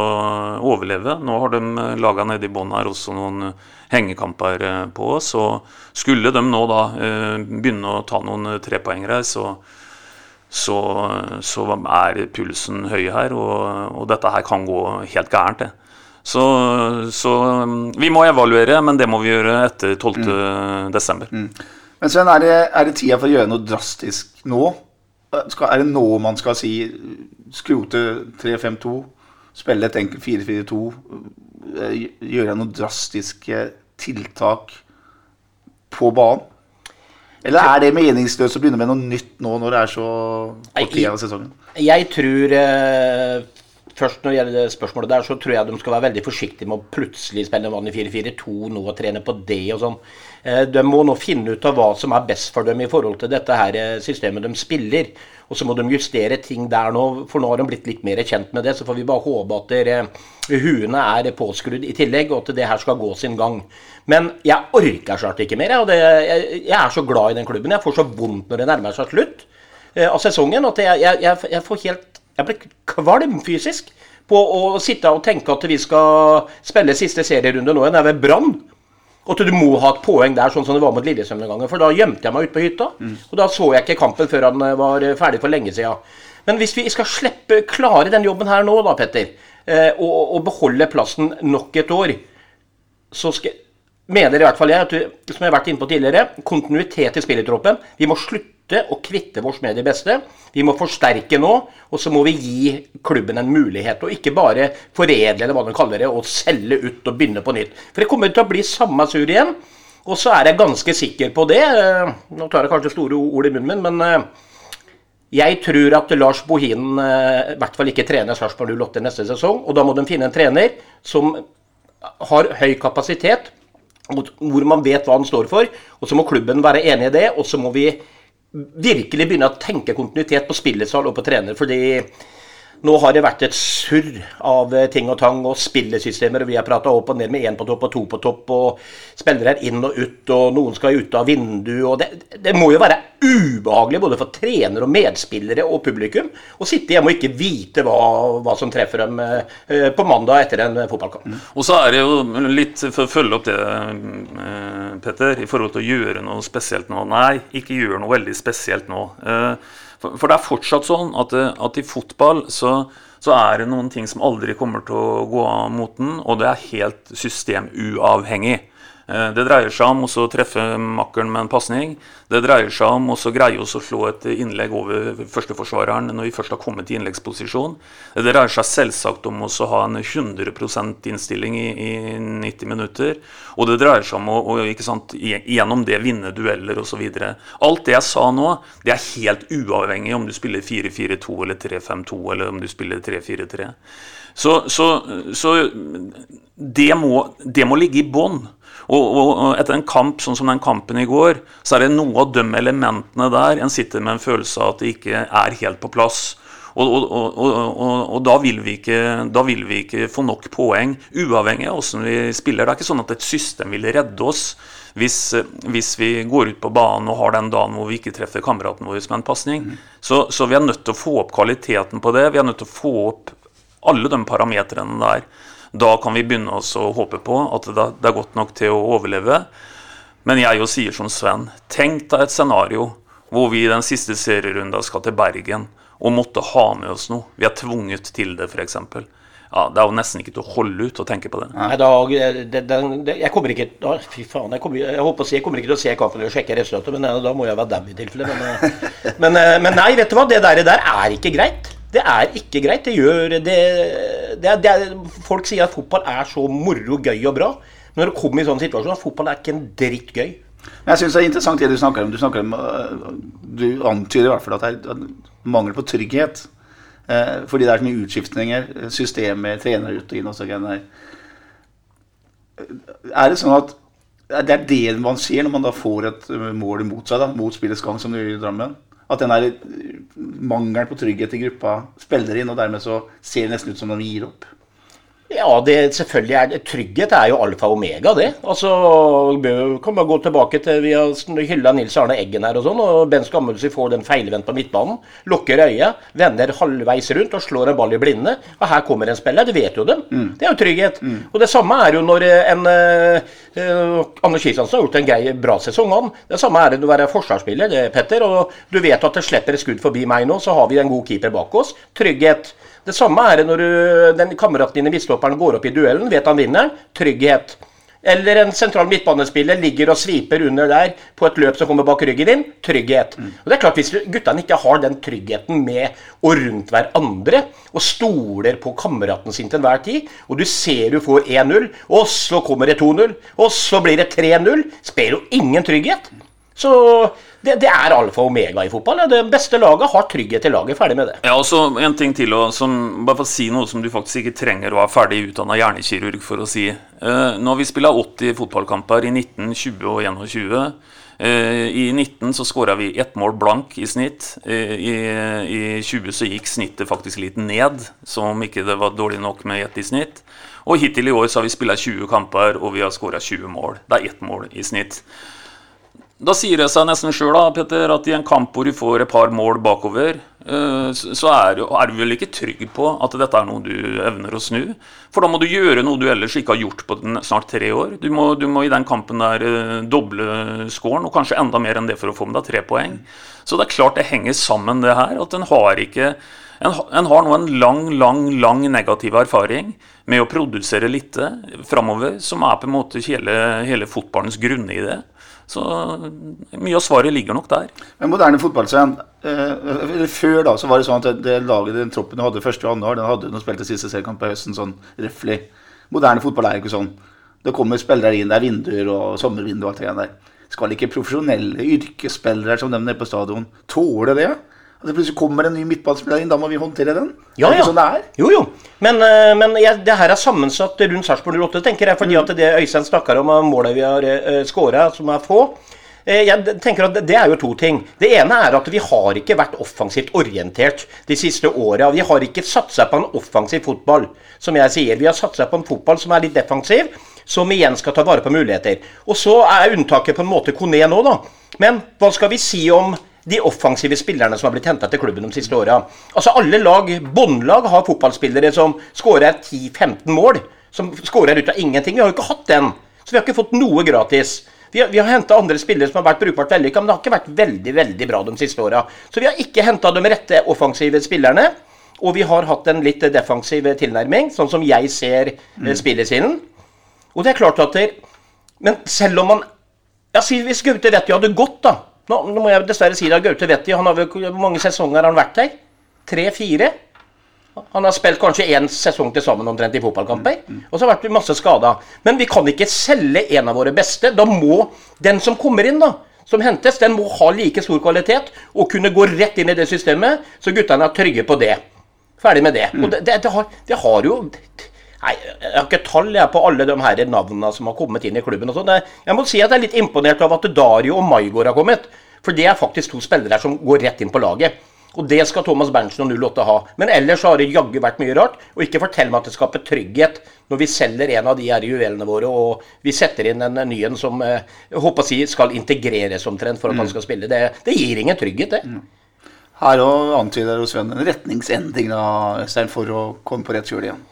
overleve. Nå har de laga nede i bånn her også noen hengekamper eh, på oss. Og skulle de nå da eh, begynne å ta noen trepoengere, så, så, så, er pulsen høy her. Og, og, dette her kan gå helt gærent, det. Så, så, vi må evaluere, men det må vi gjøre etter 12.12. Mm. Mm. Men Sven, er det, er det tida for å gjøre noe drastisk nå? Skal, er det nå man skal si skrote 3-5-2, spille et enkelt 4-4-2, eh, gjøre noen drastiske tiltak på banen? Eller er det meningsløst å begynne med noe nytt nå når det er så kort tid av sesongen? Jeg tror eh, Først når det gjelder det spørsmålet der, så tror jeg de skal være veldig forsiktige med å plutselig spille en i 4-4-2 nå og trene på det og sånn. Eh, de må nå finne ut av hva som er best for dem i forhold til dette her eh, systemet de spiller. Og så må de justere ting der nå, for nå har de blitt litt mer kjent med det. Så får vi bare håpe at dere, huene er påskrudd i tillegg, og at det her skal gå sin gang. Men jeg orker snart ikke mer. Jeg, jeg, jeg er så glad i den klubben. Jeg får så vondt når det nærmer seg slutt eh, av sesongen at jeg, jeg får helt jeg ble kvalm fysisk på å sitte og tenke at vi skal spille siste serierunde nå igjen. Det er ved Brann. Og at du må ha et poeng der, sånn som det var mot Lillestrøm den gangen. For da gjemte jeg meg ute på hytta. Mm. Og da så jeg ikke kampen før han eh, var ferdig for lenge siden. Men hvis vi skal slippe klare den jobben her nå, da, Petter, eh, og, og, beholde plassen nok et år, så skal, mener i hvert fall jeg, at som jeg har vært inne på tidligere, kontinuitet i spillertroppen. Vi må slutte slutte å kvitte oss med de beste. Vi må forsterke nå, og så må vi gi klubben en mulighet. Og ikke bare foredle eller hva de kaller det, og selge ut og begynne på nytt. For det kommer til å bli samme sur igjen. Og så er jeg ganske sikker på det. Eh, nå tar jeg kanskje store ord i munnen min, men eh, jeg tror at Lars Bohinen eh, i hvert fall ikke trener Sarpsborg 08 neste sesong. Og da må de finne en trener som har høy kapasitet, hvor man vet hva han står for. Og så må klubben være enig i det, og så må vi virkelig begynne å tenke kontinuitet på spillesal og på trener. fordi nå har det vært et surr av eh, ting og tang og spillesystemer. og Vi har prata opp og ned med én på topp og to på topp, og spillere er inn og ut, og noen skal ut av vindu. og det, det, må jo være ubehagelig både for trenere og medspillere og publikum å sitte hjemme og ikke vite hva, hva som treffer dem eh, på mandag etter en fotballkamp. Mm. Og så er det jo litt, for å følge opp det, eh, Petter, i forhold til å gjøre noe spesielt nå. Nei, ikke gjør noe veldig spesielt nå. Eh, for, for, det er fortsatt sånn at, at i fotball så, så, er det noen ting som aldri kommer til å gå av moten, og det er helt systemuavhengig. Eh, Det dreier seg om å treffe makkeren med en pasning. Det dreier seg om å greie oss å slå et innlegg over førsteforsvareren når vi først har kommet i innleggsposisjon. Det dreier seg selvsagt om å ha en 100 innstilling i, i 90 minutter. Og det dreier seg om å, å sant, gjennom det vinne dueller osv. Alt det jeg sa nå, det er helt uavhengig om du spiller 4-4-2 eller 3-5-2 eller om du spiller 3-4-3. Så, så, så det, må, det må ligge i bånn. Og, og, etter en kamp sånn som den kampen i går, så er det noe av de elementene der en sitter med en følelse av at det ikke er helt på plass. Og, og, og, og, da, vil vi ikke, da vil vi ikke få nok poeng, uavhengig av hvordan vi spiller. Det er ikke sånn at et system vil redde oss hvis, hvis vi går ut på banen og har den dagen hvor vi ikke treffer kameraten vår med en pasning. Så, så vi er nødt til å få opp kvaliteten på det. Vi er nødt til å få opp alle de parametrene der. Da kan vi begynne oss å håpe på at det, er godt nok til å overleve. Men jeg jo sier som Sven, tenk deg et scenario hvor vi i den siste serierunda skal til Bergen og måtte ha med oss noe. Vi er tvunget til det, f.eks. Ja, det er jo nesten ikke til å holde ut å tenke på det. Nei, da, det, det, det, jeg kommer ikke å, Fy faen. Jeg, kommer, jeg, håper jeg kommer ikke til å se kampen eller sjekke resultatet, men eh, da må jeg være dem i tilfelle. Men, eh, *laughs* men, eh, men nei, vet du hva? Det der, der er ikke greit. Det er ikke greit. Det gjør det, det, det Folk sier at fotball er så moro, gøy og bra. Men når det kommer i sånn situasjon, at fotball er ikke en dritt gøy. Jeg synes det er interessant det du snakker om. Du, snakker om, øh, du antyder i hvert fall at det er mangel på trygghet. Eh, fordi det er så mye utskiftninger, systemer, trenere ut og inn og så greier. Er det sånn at det er det man ser når man da får et mål imot seg, da, mot spillets gang, som du gjør i Drammen? At den der øh, mangelen på trygghet i gruppa spiller inn, og dermed så ser det nesten ut som de gir opp? Ja, det selvfølgelig er det. Trygghet er jo alfa og omega, det. Altså, vi kan bare gå tilbake til Vi har hylla Nils Arne Eggen her og sånn, og Ben Skammelsi får den feilvendt på midtbanen. Lukker øyet, vender halvveis rundt og slår en ball i blinde. Og her kommer en spiller. Du vet jo dem. Det er jo trygghet. Og det samme er jo når en eh, Anders Kristiansen har gjort en grei, bra sesong, han. Det samme er det å være forsvarsspiller, det, Petter. Og du vet at det slipper et skudd forbi meg nå, så har vi en god keeper bak oss. Trygghet. Det samme er det når du, den kameraten din i midtstopperen går opp i duellen, vet han vinner. Trygghet. Eller en sentral midtbanespiller ligger og sviper under der på et løp som kommer bak ryggen din. Trygghet. Og det er klart Hvis guttene ikke har den tryggheten med og rundt hverandre, og stoler på kameraten sin til enhver tid, og du ser du får 1-0, og så kommer det 2-0, og så blir det 3-0, spiller jo ingen trygghet. Så det, det, er alfa og omega i fotball. Det beste laget har trygghet i laget. Ferdig med det. Ja, og så En ting til, og som, bare for å si noe som du faktisk ikke trenger å være ferdig utdanna hjernekirurg for å si. Nå når vi spilla 80 fotballkamper i 19, 20 og 21 eh, I 19 så skåra vi ett mål blank i snitt. Eh, i, I 20 så gikk snittet faktisk litt ned, som om ikke det var dårlig nok med ett i snitt. Og hittil i år så har vi spilt 20 kamper, og vi har skåra 20 mål. Det er ett mål i snitt. Da sier det seg nesten sjøl at i en kamp hvor du får et par mål bakover, så er, du vel ikke trygg på at dette er noe du evner å snu. For da må du gjøre noe du ellers ikke har gjort på snart tre år. Du må, du må i den kampen der doble scoren, og kanskje enda mer enn det for å få med deg tre poeng. Så det er klart det henger sammen, det her. At en har ikke en, en, har nå en lang, lang, lang negativ erfaring med å produsere lite framover, som er på en måte hele, hele fotballens grunnidé. Så mye av svaret ligger nok der. Men moderne fotball, Sven. Eh, før da så var det sånn at det, laget, den troppen du hadde første og andre år, den hadde du spilte siste seriekamp på høsten sånn røftlig. Moderne fotball er ikke sånn. Det kommer spillere inn, det er vinduer og sommervindu og alt det der. Skal ikke profesjonelle yrkesspillere som dem nede på stadion tåle det? At det plutselig kommer en ny midtbanespiller inn, da må vi håndtere den? Ja, er det ja. sånn det er? Jo, jo. Men, men ja, det her er sammensatt rundt Sarpsborg 08, tenker jeg. Fordi at det Øystein snakker om, målet vi har uh, skåra, som er få. Jeg tenker at Det er jo to ting. Det ene er at vi har ikke vært offensivt orientert de siste åra. Vi har ikke satsa på en offensiv fotball, som jeg sier. Vi har satsa på en fotball som er litt defensiv, som igjen skal ta vare på muligheter. Og så er unntaket på en måte Kone nå, da. Men hva skal vi si om de offensive spillerne som har blitt henta til klubben de siste åra. Altså alle lag, båndlag, har fotballspillere som skårer 10-15 mål. Som skårer ut av ingenting. Vi har jo ikke hatt den. Så vi har ikke fått noe gratis. Vi har, vi har henta andre spillere som har vært brukbart vellykka, men det har ikke vært veldig veldig bra de siste åra. Så vi har ikke henta de rette offensive spillerne. Og vi har hatt en litt defensiv tilnærming, sånn som jeg ser mm. sin Og det er klart at det, Men selv om man Ja, si hvis Gaute Vetti hadde gått, da. Nå, nå må jeg dessverre si det. Gaute Vetti, han har vel, Hvor mange sesonger har han vært her? Tre-fire? Han har spilt kanskje én sesong til sammen omtrent i fotballkamper. Og så har det vært masse skada. Men vi kan ikke selge en av våre beste. Da må den som kommer inn, da, som hentes, den må ha like stor kvalitet og kunne gå rett inn i det systemet, så guttene er trygge på det. Ferdig med det. Og det, det, det, har, det har jo Nei, Jeg har ikke tall jeg på alle de her navnene som har kommet inn i klubben. og sånn. Jeg må si at jeg er litt imponert av at Dario og Maigård har kommet. For det er faktisk to spillere som går rett inn på laget. Og det skal Thomas Berntsen og 08 ha. Men ellers har det jaggu vært mye rart. Og ikke fortell meg at det skaper trygghet når vi selger en av de her juvelene våre, og vi setter inn en ny en som eh, jeg håper å si skal integreres omtrent for at han skal spille. Det, det gir ingen trygghet, det. Her òg antyder Sven en retningsendring da, Øystein, for å komme på rett kjøl igjen.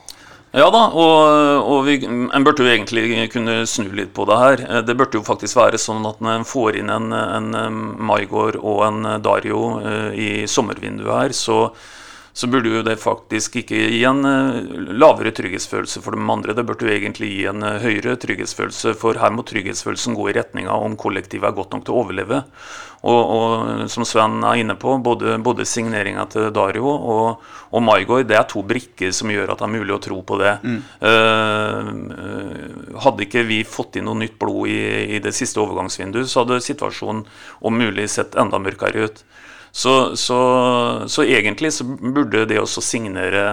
Ja da, og, og vi, en burde jo egentlig kunne snu litt på det her. Eh, Det burde jo faktisk være sånn at når en får inn en, en eh, Maigård og en Dario eh, i sommervinduet her, så, så burde jo det faktisk ikke gi en eh, lavere trygghetsfølelse for de andre. Det burde jo egentlig gi en eh, høyere trygghetsfølelse, for her må trygghetsfølelsen gå i retninga om kollektivet er godt nok til å overleve. Og, og som Sven er inne på, både, både signeringa til Dario og, og Maigård det er to brikker som gjør at det er mulig å tro på det. Mm. Uh, hadde ikke vi fått inn noe nytt blod i, i det siste overgangsvinduet, så hadde situasjonen om mulig sett enda mørkere ut. Så, så, så egentlig så burde det også signere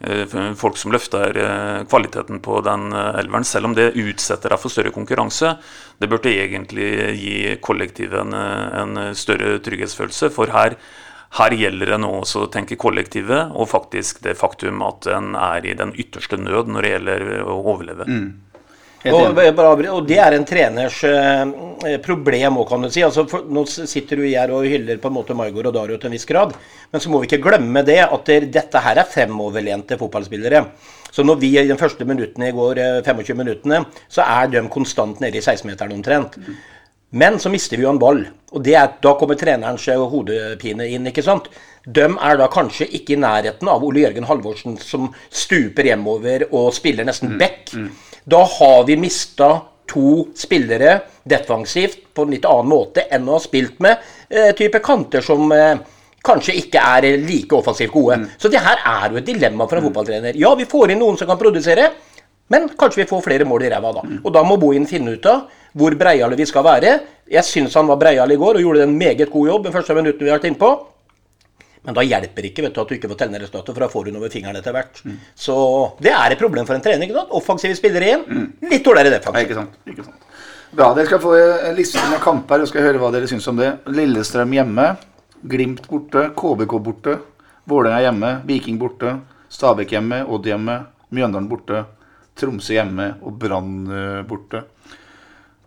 eh, folk som løfter eh, kvaliteten på den eh, elveren, selv om det utsetter deg for større konkurranse. Det burde egentlig gi kollektivet en, en større trygghetsfølelse, for her, her gjelder det nå også å tenke kollektivet, og faktisk det faktum at en er i den ytterste nød når det gjelder å overleve. Helt Og, og det er en treners eh, problem òg, kan du si. Altså, for, nå sitter du her og hyller på en måte Maigård og Dario til en viss grad. Men så må vi ikke glemme det at det, dette her er fremoverlente fotballspillere. Så når vi i de første minuttene i går, eh, 25 minuttene, så er de konstant nede i 16-meteren omtrent. Men så mister vi jo en ball, og det er, da kommer trenerens eh, hodepine inn. ikke sant? De er da kanskje ikke i nærheten av Ole Jørgen Halvorsen som stuper hjemover og spiller nesten back. Da har vi mista to spillere defensivt på en litt annen måte enn å ha spilt med eh, type kanter som eh, kanskje ikke er like offensivt gode. Så det her er jo et dilemma for en fotballtrener. Ja, vi får inn noen som kan produsere, men kanskje vi får flere mål i ræva da. Og da må Bohin finne ut av hvor breiale vi skal være. Jeg syns han var breial i går og gjorde en meget god jobb den første minutten vi har vært innpå. Men da hjelper ikke vet du, at du ikke får telle resultatet, for da får du noe ved fingeren etter hvert. Så det er et problem for en trener. ikke sant? Offensive spillere igjen, litt dårligere Ja, defensiv. ikke sant. ikke sant. Bra. Dere skal få en liste med kamper og skal høre hva dere syns om det. Lillestrøm hjemme. Glimt borte. KBK borte. Vålerenga hjemme. Viking borte. Stabæk hjemme. Odd hjemme. Mjøndalen borte. Tromsø hjemme og Brann eh, borte.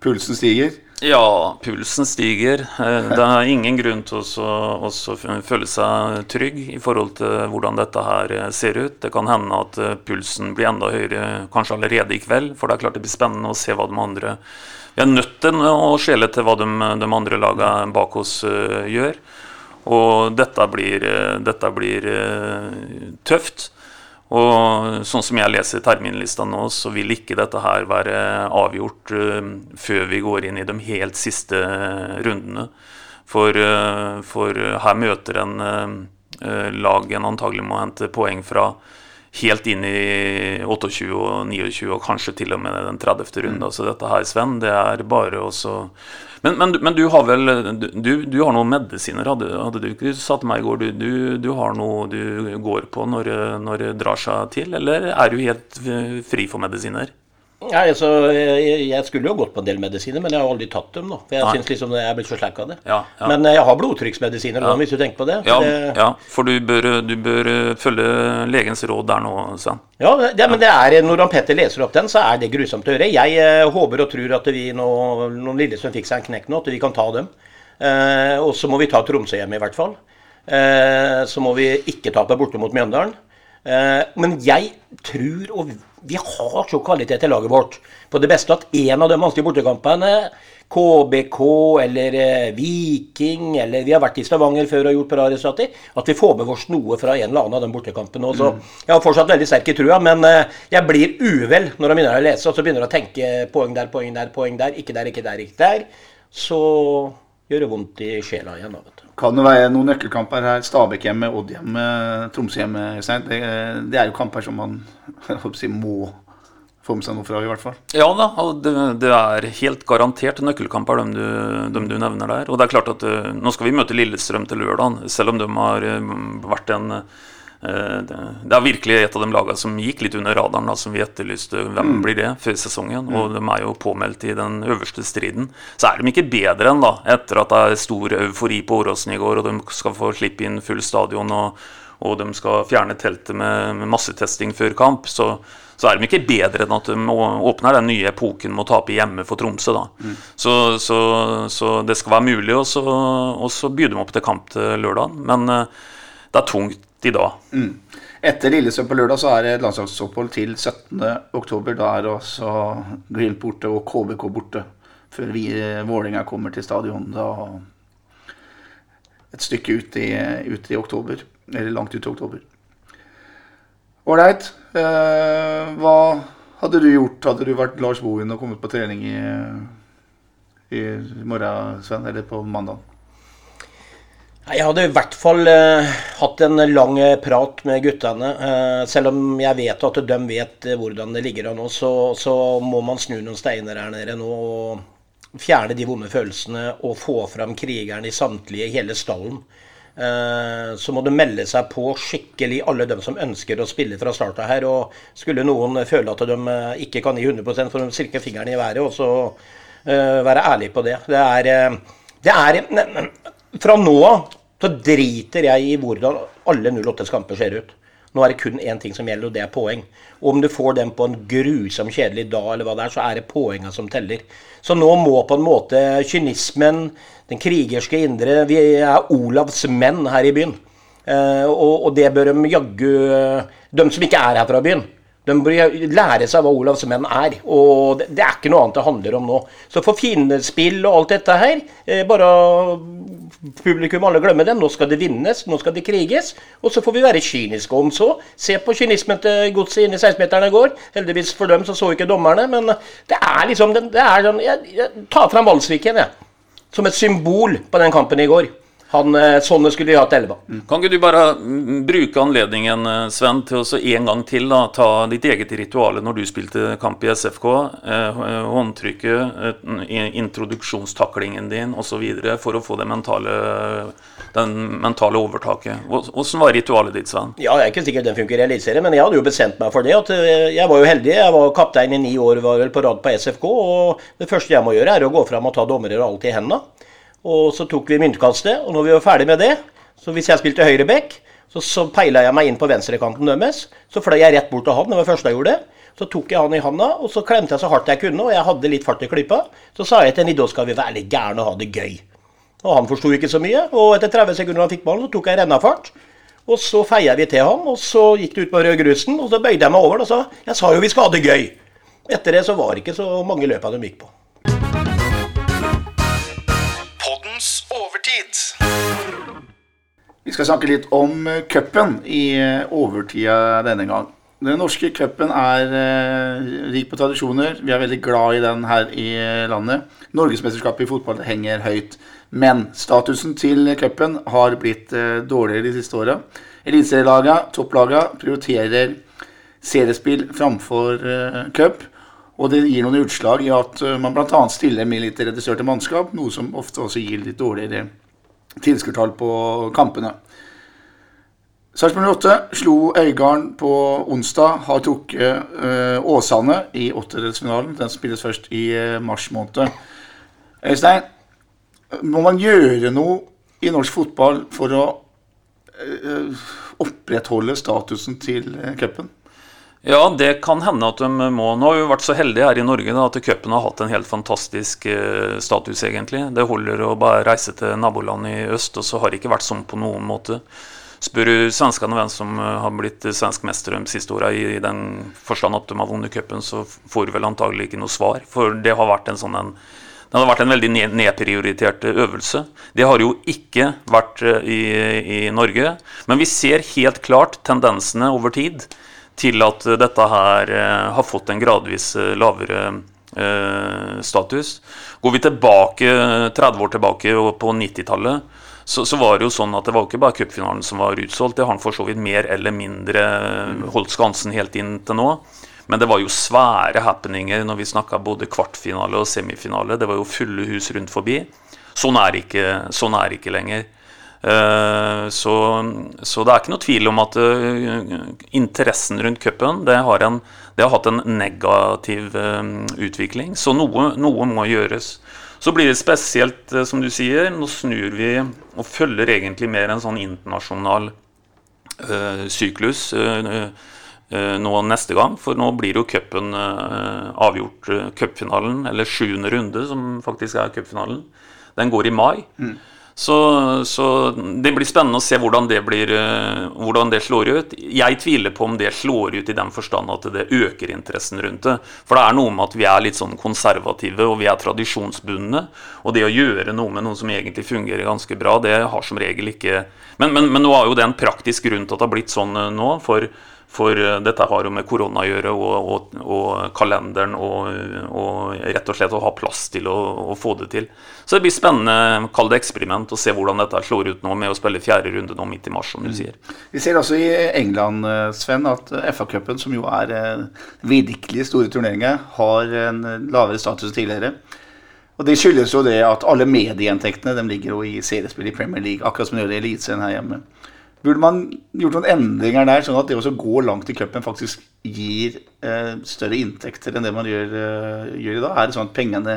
Pulsen stiger. Ja, pulsen stiger. Eh, Det er ingen grunn til å føle seg trygg i forhold til hvordan dette her eh, ser ut. Det kan hende at eh, pulsen blir enda høyere kanskje allerede i kveld, for det er klart det blir spennende å se hva de andre Vi er nødt til å skjele til hva de, de andre lagene bak oss gjør. Og dette blir, dette blir tøft. Og sånn som jeg leser terminlista nå, så vil ikke dette her være avgjort uh, før vi går inn i de helt siste eh, rundene. For, uh, for her møter en uh, lag en antagelig må hente poeng fra helt inn i 28 og 29 og kanskje til og med den 30. runde. Så dette her, Sven, det er bare å men, men, men du har vel du, du har noen medisiner, hadde, hadde du ikke sagt til meg i går? Du, du, du har noe du går på når, når det drar seg til, eller er du helt fri for medisiner? Nei, altså, jeg, jeg skulle jo gått på en del medisiner, men jeg har aldri tatt dem. nå, For jeg Nei. synes liksom jeg er blitt så slakk av det. Ja, ja. Men eh, jeg har blodtrykksmedisiner nå, hvis du tenker på det. Ja, det ja for du bør, du bør eh, følge legens råd der nå, Sven. Ja, det, men det er, når han Petter leser opp den, så er det grusomt å høre. Jeg eh, håper og tror at vi nå, når Lillesund fikk seg en knekk nå, at vi kan ta dem. Eh, og så må vi ta Tromsø hjemme, i hvert fall. Eh, så må vi ikke tape borte mot Mjøndalen. Eh, men jeg tror og vi har så kvalitet i laget vårt på det beste at en av de vanskelige bortekampene KBK eller eh, Viking eller Vi har vært i Stavanger før og gjort bra resultater. At vi får med oss noe fra en eller annen av de bortekampene. Så Mm. jeg har fortsatt veldig sterk i trua, men eh, jeg blir uvel når jeg begynner å lese og så begynner jeg å tenke poeng der, poeng der, poeng der. Ikke der, ikke der, ikke der. Så gjør det vondt i sjela igjen. da, vet du. Kan det være noen nøkkelkamper her? Stabæk hjemme, Odd hjemme, Tromsø hjemme. Det, det er jo kamper som man *laughs* si, må få med seg noe fra, i hvert fall. Ja da, og det, det er helt garantert nøkkelkamper, de du, dem du nevner der. Og det er klart at eh, nå skal vi møte Lillestrøm til lørdag, selv om de har eh, vært en det det er virkelig et av de lagene som gikk litt under radaren, da, som vi etterlyste. Hvem blir det før sesongen? Og de er jo påmeldt i den øverste striden. Så er de ikke bedre enn da, etter at det er stor eufori på Åråsen i går, og de skal få slippe inn full stadion, og, og de skal fjerne teltet med, med massetesting før kamp. Så, så er de ikke bedre enn at de åpner den nye epoken med å tape hjemme for Tromsø. da. Så, så, så det skal være mulig, og så, byr de opp til kamp til lørdag. Men eh, det er tungt i Mm. Etter Lillesund på lørdag så er det landslagsopphold til 17. oktober. Da er det også Glimt borte og KBK borte. Før vi Vålerenga kommer til stadion da et stykke ut i, ut i oktober. Eller langt ut i oktober. Ålreit. Eh, hva hadde du gjort? Hadde du vært Lars Bohin og kommet på trening i, i morgen, Sven? Eller på mandag? Jeg hadde i hvert fall eh, hatt en lang eh, prat med guttene. Eh, selv om jeg vet at de vet eh, hvordan det ligger an nå, så, så må man snu noen steiner her nede nå. og Fjerne de vonde følelsene og få fram krigeren i samtlige, hele stallen. Eh, så må du melde seg på skikkelig, alle dem som ønsker å spille fra starta her. Og skulle noen føle at de eh, ikke kan gi 100% får de cirka fingeren i været og så være ærlig på det. Det er, det er Fra nå av så driter jeg i hvordan alle 08s kamper ser ut. Nå er det kun én ting som gjelder, og det er poeng. Og om du får dem på en grusom kjedelig dag, eller hva det er, så er det poenga som teller. Så nå må på en måte kynismen, den krigerske indre Vi er Olavs menn her i byen. Eh, og det bør de jaggu De som ikke er her fra byen. De bør lære seg hva Olavs menn er. Og det, det er ikke noe annet det handler om nå. Så for fiendespill og alt dette her, eh, bare publikum alle glemmer det. Nå skal det vinnes, nå skal det kriges. Og så får vi være kyniske om så. Se på kynismen til godset inne i 16-meteren i går. Heldigvis for dem så så ikke dommerne, men det er liksom det er Jeg, jeg tar fram Valsviken, jeg. Som et symbol på den kampen i går. Han, eh, Sånne skulle vi hatt elleve. Kan ikke du bare mm, bruke anledningen, eh, Sven, til å en gang til da, ta ditt eget rituale når du spilte kamp i SFK? Eh, håndtrykket, introduksjonstaklingen din osv. for å få det mentale, den mentale overtaket. Hvordan var ritualet ditt, Sven? Ja, jeg er ikke sikkert den funker i Eliteserien, men jeg hadde jo bestemt meg for det. Jeg var jo heldig. Jeg var kaptein i ni år var vel på rad på SFK. Og det første jeg må gjøre, er å gå fram og ta dommere og alt i hendene. Og så tok vi myntkastet, og når vi var ferdig med det, så hvis jeg spilte høyreback, så, så peila jeg meg inn på venstrekanten deres. Så fløy jeg rett bort til han, det var første jeg gjorde. Så tok jeg han i handa, og så klemte jeg så hardt jeg kunne, og jeg hadde litt fart i klypa. Så sa jeg til da skal vi være litt gærne og ha det gøy. Og han forsto ikke så mye, og etter 30 sekunder han fikk ballen, så tok jeg rennafart. Og så feia vi til han, og så gikk det ut på rødgrusen, og så bøyde jeg meg over og sa Jeg sa jo vi skal ha det gøy. Etter det så var det ikke så mange løp de gikk på. Vi skal snakke litt om eh, cupen i eh, overtida denne gang. Den norske cupen er eh, rik på tradisjoner. Vi er veldig glad i den her i landet. Norgesmesterskapet i fotball henger høyt. Men statusen til cupen har blitt dårligere de siste åra. Eliteserielagene, topplaga, prioriterer seriespill framfor cup. Og det gir noen utslag i at man bl.a. stiller med litt reduserte mannskap, noe som ofte også gir litt dårligere tilskuertall på kampene. Sarpsborg 8 slo Øygarden på onsdag. Har trukket øh, Åsane i åttedelsfinalen. Den spilles først i øh, mars måned. Øystein, må man gjøre noe i norsk fotball for å øh, opprettholde statusen til cupen? Ja, det kan hende at de må. Nå har vi vært så heldige her i Norge da, at cupen har hatt en helt fantastisk eh, status, egentlig. Det holder å bare reise til nabolandet i øst, og så har det ikke vært sånn på noen måte. Spør du svenskene hvem som eh, har blitt svensk mester de siste åra, i den forstand at de har vunnet cupen, så får du vel antagelig ikke noe svar. For det har vært en sånn en det har vært en veldig nedprioritert øvelse. Det har jo ikke vært i, i, Norge. Men vi ser helt klart tendensene over tid til at dette her har fått en gradvis lavere eh, status. Går vi tilbake 30 år tilbake på 90-tallet, så, så, var det jo sånn at det var ikke bare cupfinalen som var utsolgt. Det har han for så vidt mer eller mindre holdt skansen helt inn til nå. Men det var jo svære happeninger når vi snakka både kvartfinale og semifinale. Det var jo fulle hus rundt forbi. Sånn er det ikke, sånn ikke lenger. Uh, så, så, det er ikke noe tvil om at uh, interessen rundt cupen det det har hatt en negativ um, utvikling. Så noe, noe, må gjøres. Så blir det spesielt, som du sier, nå snur vi og følger egentlig mer en sånn internasjonal uh, syklus uh, nå neste gang. For nå blir jo cupen avgjort, cupfinalen, eller sjuende runde, som faktisk er cupfinalen. Den går i mai. Mm. Så, så, det blir spennende å se hvordan det, blir, eh, hvordan det, slår ut. Jeg tviler på om det slår ut i den forstand at det øker interessen rundt det. For det er noe med at vi er litt sånn konservative og vi er tradisjonsbundne. Og det å gjøre noe med noe som egentlig fungerer ganske bra, det har som regel ikke Men, men, men nå er jo det en praktisk grunn til at det har blitt sånn eh, nå. for for eh, dette har jo med korona å gjøre, og, og, og kalenderen, og, og, rett og slett å ha plass til å, å, få det til. Så det blir spennende, kall det eksperiment, å se hvordan dette slår ut nå med å spille fjerde runde nå midt i mars, som du mm. sier. Vi ser også i England, eh, Sven, at FA-cupen, som jo er eh, virkelig store turneringer, har en lavere status enn tidligere. Og Det skyldes jo det at alle medieinntektene ligger jo i seriespill i Premier League, akkurat som de gjør i Eliteserien her hjemme. Burde man gjort noen endringer der, sånn at det å gå langt i cupen faktisk gir eh, større inntekter enn det man gjør, eh, gjør, i dag? Er det sånn at pengene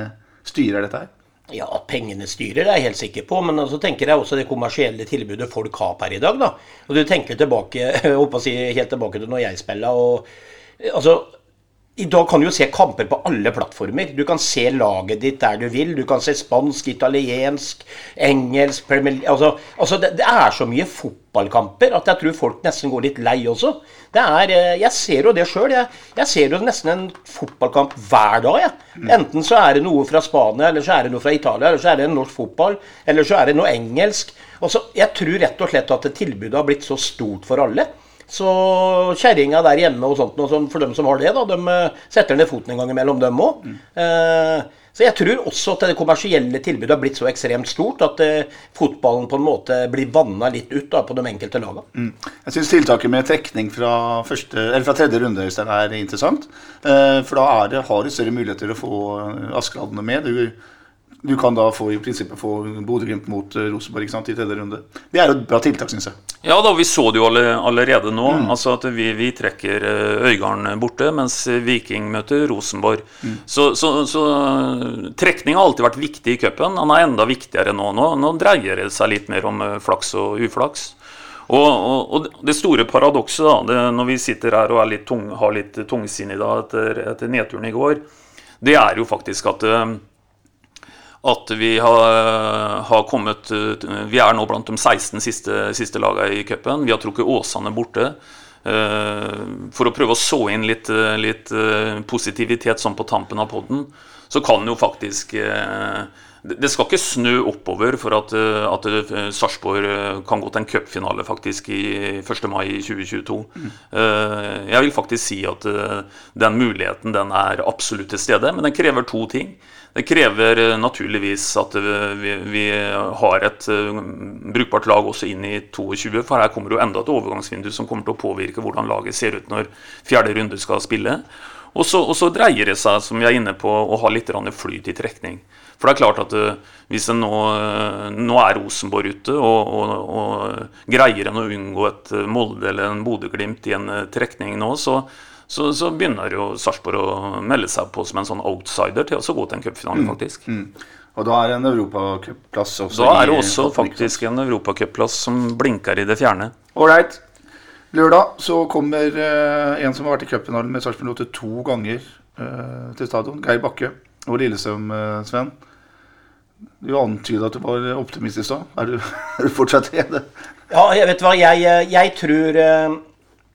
styrer dette her? Ja, at pengene styrer det er jeg helt sikker på. Men så altså, tenker jeg også det kommersielle tilbudet folk har per i dag. da. Og du tenker tilbake, *laughs* jeg å si helt tilbake til når jeg spilla. Altså, i dag kan du jo se kamper på alle plattformer. Du kan se laget ditt der du vil. Du kan se spansk, italiensk, engelsk Premier altså, altså det, det, er så mye fotballkamper at jeg tror folk nesten går litt lei også. Det er, eh, jeg ser jo det sjøl. Jeg, jeg, ser jo nesten en fotballkamp hver dag. Jeg. Enten så er det noe fra Spania, eller så er det noe fra Italia, eller så er det norsk fotball, eller så er det noe engelsk. Altså, jeg tror rett og slett at tilbudet har blitt så stort for alle. Så kjerringa der hjemme og sånt, og for dem som har det, da, de eh, setter ned foten en gang imellom, dem òg. Mm. Eh, så jeg tror også at det kommersielle tilbudet har blitt så ekstremt stort at eh, fotballen på en måte blir vanna litt ut da, på de enkelte lagene. Mm. Jeg syns tiltaket med trekning fra, første, fra tredje runde er interessant. Eh, for da det, har du større muligheter til å få Askeladden med. Du du kan da få i prinsippet få Bodø-Glimt mot uh, Rosenborg i tredje runde. Det er jo et bra tiltak, syns jeg. Ja da, vi så det jo allerede nå. Mm. altså at Vi, vi trekker uh, Øygarden borte, mens Viking møter Rosenborg. Mm. Så, så, så trekning har alltid vært viktig i cupen. Han er enda viktigere nå. nå. Nå dreier det seg litt mer om flaks og uflaks. Og, og, og, det store paradokset når vi sitter her og litt tung, har litt tungsinn i dag etter, etter nedturen i går, det er jo faktisk at at vi har, har, kommet Vi er nå blant de 16 siste, siste lagene i cupen. Vi har trukket Åsane borte. Uh, for å prøve å så inn litt, litt uh, positivitet sånn på tampen av poden, så kan jo faktisk uh, det skal ikke snø oppover for at, at Sarpsborg kan gå til en cupfinale faktisk i 1. mai 2022. Mm. Jeg vil faktisk si at den muligheten den er absolutt til stede, men den krever to ting. Det krever eh, naturligvis at eh, vi, vi har et uh, brukbart lag også inn i 22, for her kommer jo enda et overgangsvindu som kommer til å påvirke hvordan laget ser ut når fjerde runde skal spille. Og så, og så dreier det seg, som vi er inne på, å ha litt flyt i trekning. For det er klart at hvis en nå, nå er Rosenborg ute, og, og, og greier en å unngå et Molde eller en Bodø-Glimt i en trekning nå, så, så, så begynner jo Sarpsborg å melde seg på som en sånn outsider til å gå til en cupfinale, mm. faktisk. Mm. Og da er det en europacupplass også? Da er det også faktisk en europacupplass som blinker i det fjerne. Ålreit. Lørdag så kommer uh, en som har vært i cupfinalen med Sarpsborg 8 to ganger uh, til stadion. Geir Bakke og Lillestrøm, uh, Sven. Du antyda at du var optimist i stad. Er, du- *laughs* er du fortsatt det? Ja, jeg vet hva, jeg, eh, jeg tror eh,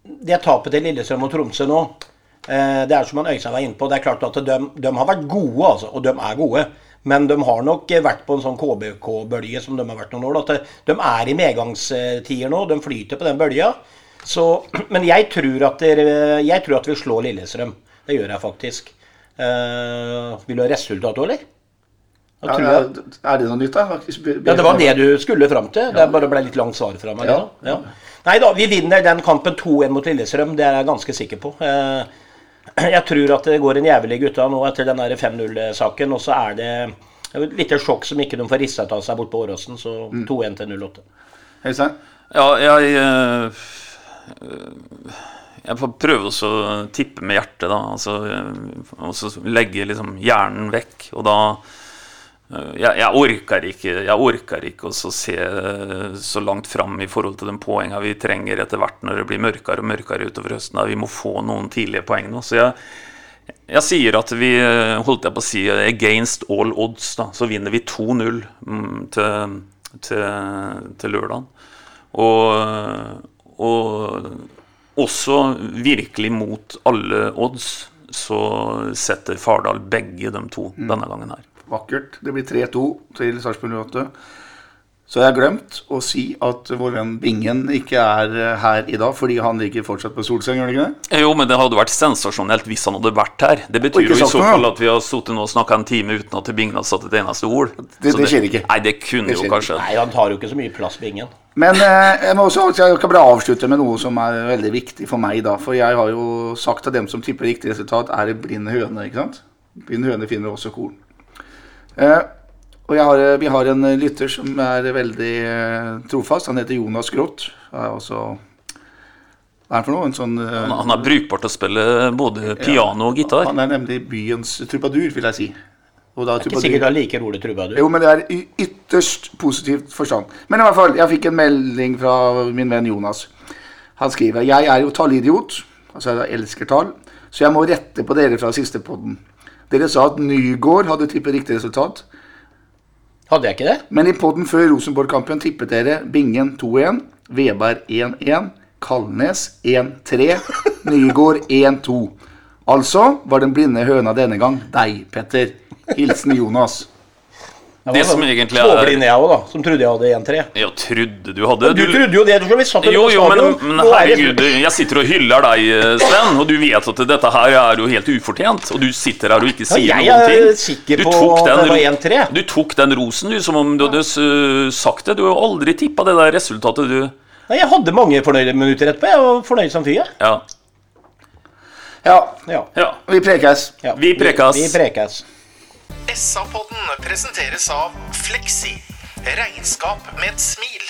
det tapet til Lillestrøm og Tromsø nå eh, Det er som han Øystein var inne på. Det er klart at de, de har vært gode, altså. Og de er gode. Men de har nok vært på en sånn KBK-bølge som de har vært noen år. At de er i medgangstider nå. De flyter på den bølga. *clears throat* Men jeg tror, at der, jeg tror at vi slår Lillestrøm. Det gjør jeg faktisk. Uh, vil du ha resultat òg, eller? Ja, er det noe nytt, da? ja, det var det du skulle fram til. Det bare ble litt langt svar fra meg. Ja. Ja. Ja. Nei da, vi vinner den kampen 2-1 mot Lillestrøm. Det er jeg ganske sikker på. Eh, *clears throat* Jeg tror at det går en jævlig gutta nå etter den der 5-0-saken. Og så er det et lite sjokk som ikke de får rissa av seg bort på Åråsen. Så 2-1 til 08. Øystein? Ja, jeg eh, Jeg får prøve også å tippe med hjertet, da. Altså, eh, og så legge liksom hjernen vekk. Og da jeg, jeg orker ikke Jeg orker ikke å se eh, så langt fram i forhold til de poengene vi trenger etter hvert når det blir mørkere og mørkere utover høsten. Vi må få noen tidlige poeng nå. Så jeg, jeg sier at vi eh, holdt jeg på å si against all odds, da, så vinner vi 2-0 mm, til, til, til lørdagen. Og, og også virkelig mot alle odds så setter Fardal begge de to denne gangen her. Vakkert. Det blir 3-2 til Sarpsborg 08. Så jeg har glemt å si at vår venn Bingen ikke er eh, her i dag, fordi han ligger fortsatt på solseng, gjør han ikke det? Jo, men det hadde vært sensasjonelt hvis han hadde vært her. Det betyr jo i så fall at vi har sittet og snakka en time uten at Bingen har satt et eneste ord. Det- det skjer ikke. Nei, det kunne Det jo kanskje Nei, han tar jo ikke så mye plass Bingen. Men eh, jeg må også jeg kan bare avslutte med noe som er veldig viktig for meg. da, For jeg har jo sagt at dem som tipper riktig resultat, er en blind høne. ikke sant? Blind høne finner også korn. Eh, og jeg har, eh, vi har en lytter som er veldig eh, trofast. Han heter Jonas Groth. Er også, hva er han for noe? En sånn eh, Han, han er brukbar til å spille både piano og gitar. Han er nemlig byens trubadur, vil jeg si. Og da Ikke trubadur- sikkert han liker ordet trubadur. jo, men det er i ytterst positivt forstand. Men i hvert fall, jeg fikk en melding fra min venn Jonas. Han skriver Jeg er jo tallidiot, altså jeg elsker tall, så jeg må rette på dere fra siste podden. Dere sa at Nygård hadde tippet riktig resultat, Hadde jeg ikke det? men i podden før Rosenborg-kampen tippet dere Bingen 2-1, Veberg 1-1, Kalnes 1-3, Nygård 1-2. Altså var den blinde høna denne gang deg, Petter. Hilsen Jonas. Jeg Det som sånn egentlig er- Småblind jeg òg, da. Som trodde jeg hadde 1-3. Ja, trodde du hadde Du trodde jo det, du, vi satt jo Jo, men, men er herregud, jeg sitter og hyller deg, eh, Sven, og du vet at dette her er jo helt ufortjent. Og du sitter her og ikke sier jeg noen er ting. sikker Du på tok at det var 1-3. Du tok den rosen, du, som om du hadde eh, sagt det. Du har aldri tippa det der resultatet, du. Nei, Jeg hadde mange fornøyde minutter etterpå. Jeg var fornøyd som fyr. Ja. Ja, Ja. ja. vi prekes. Ja. Vi prekes. Vi, vi prekas. SA-podden presenteres av Fleksi. Regnskap med et smil.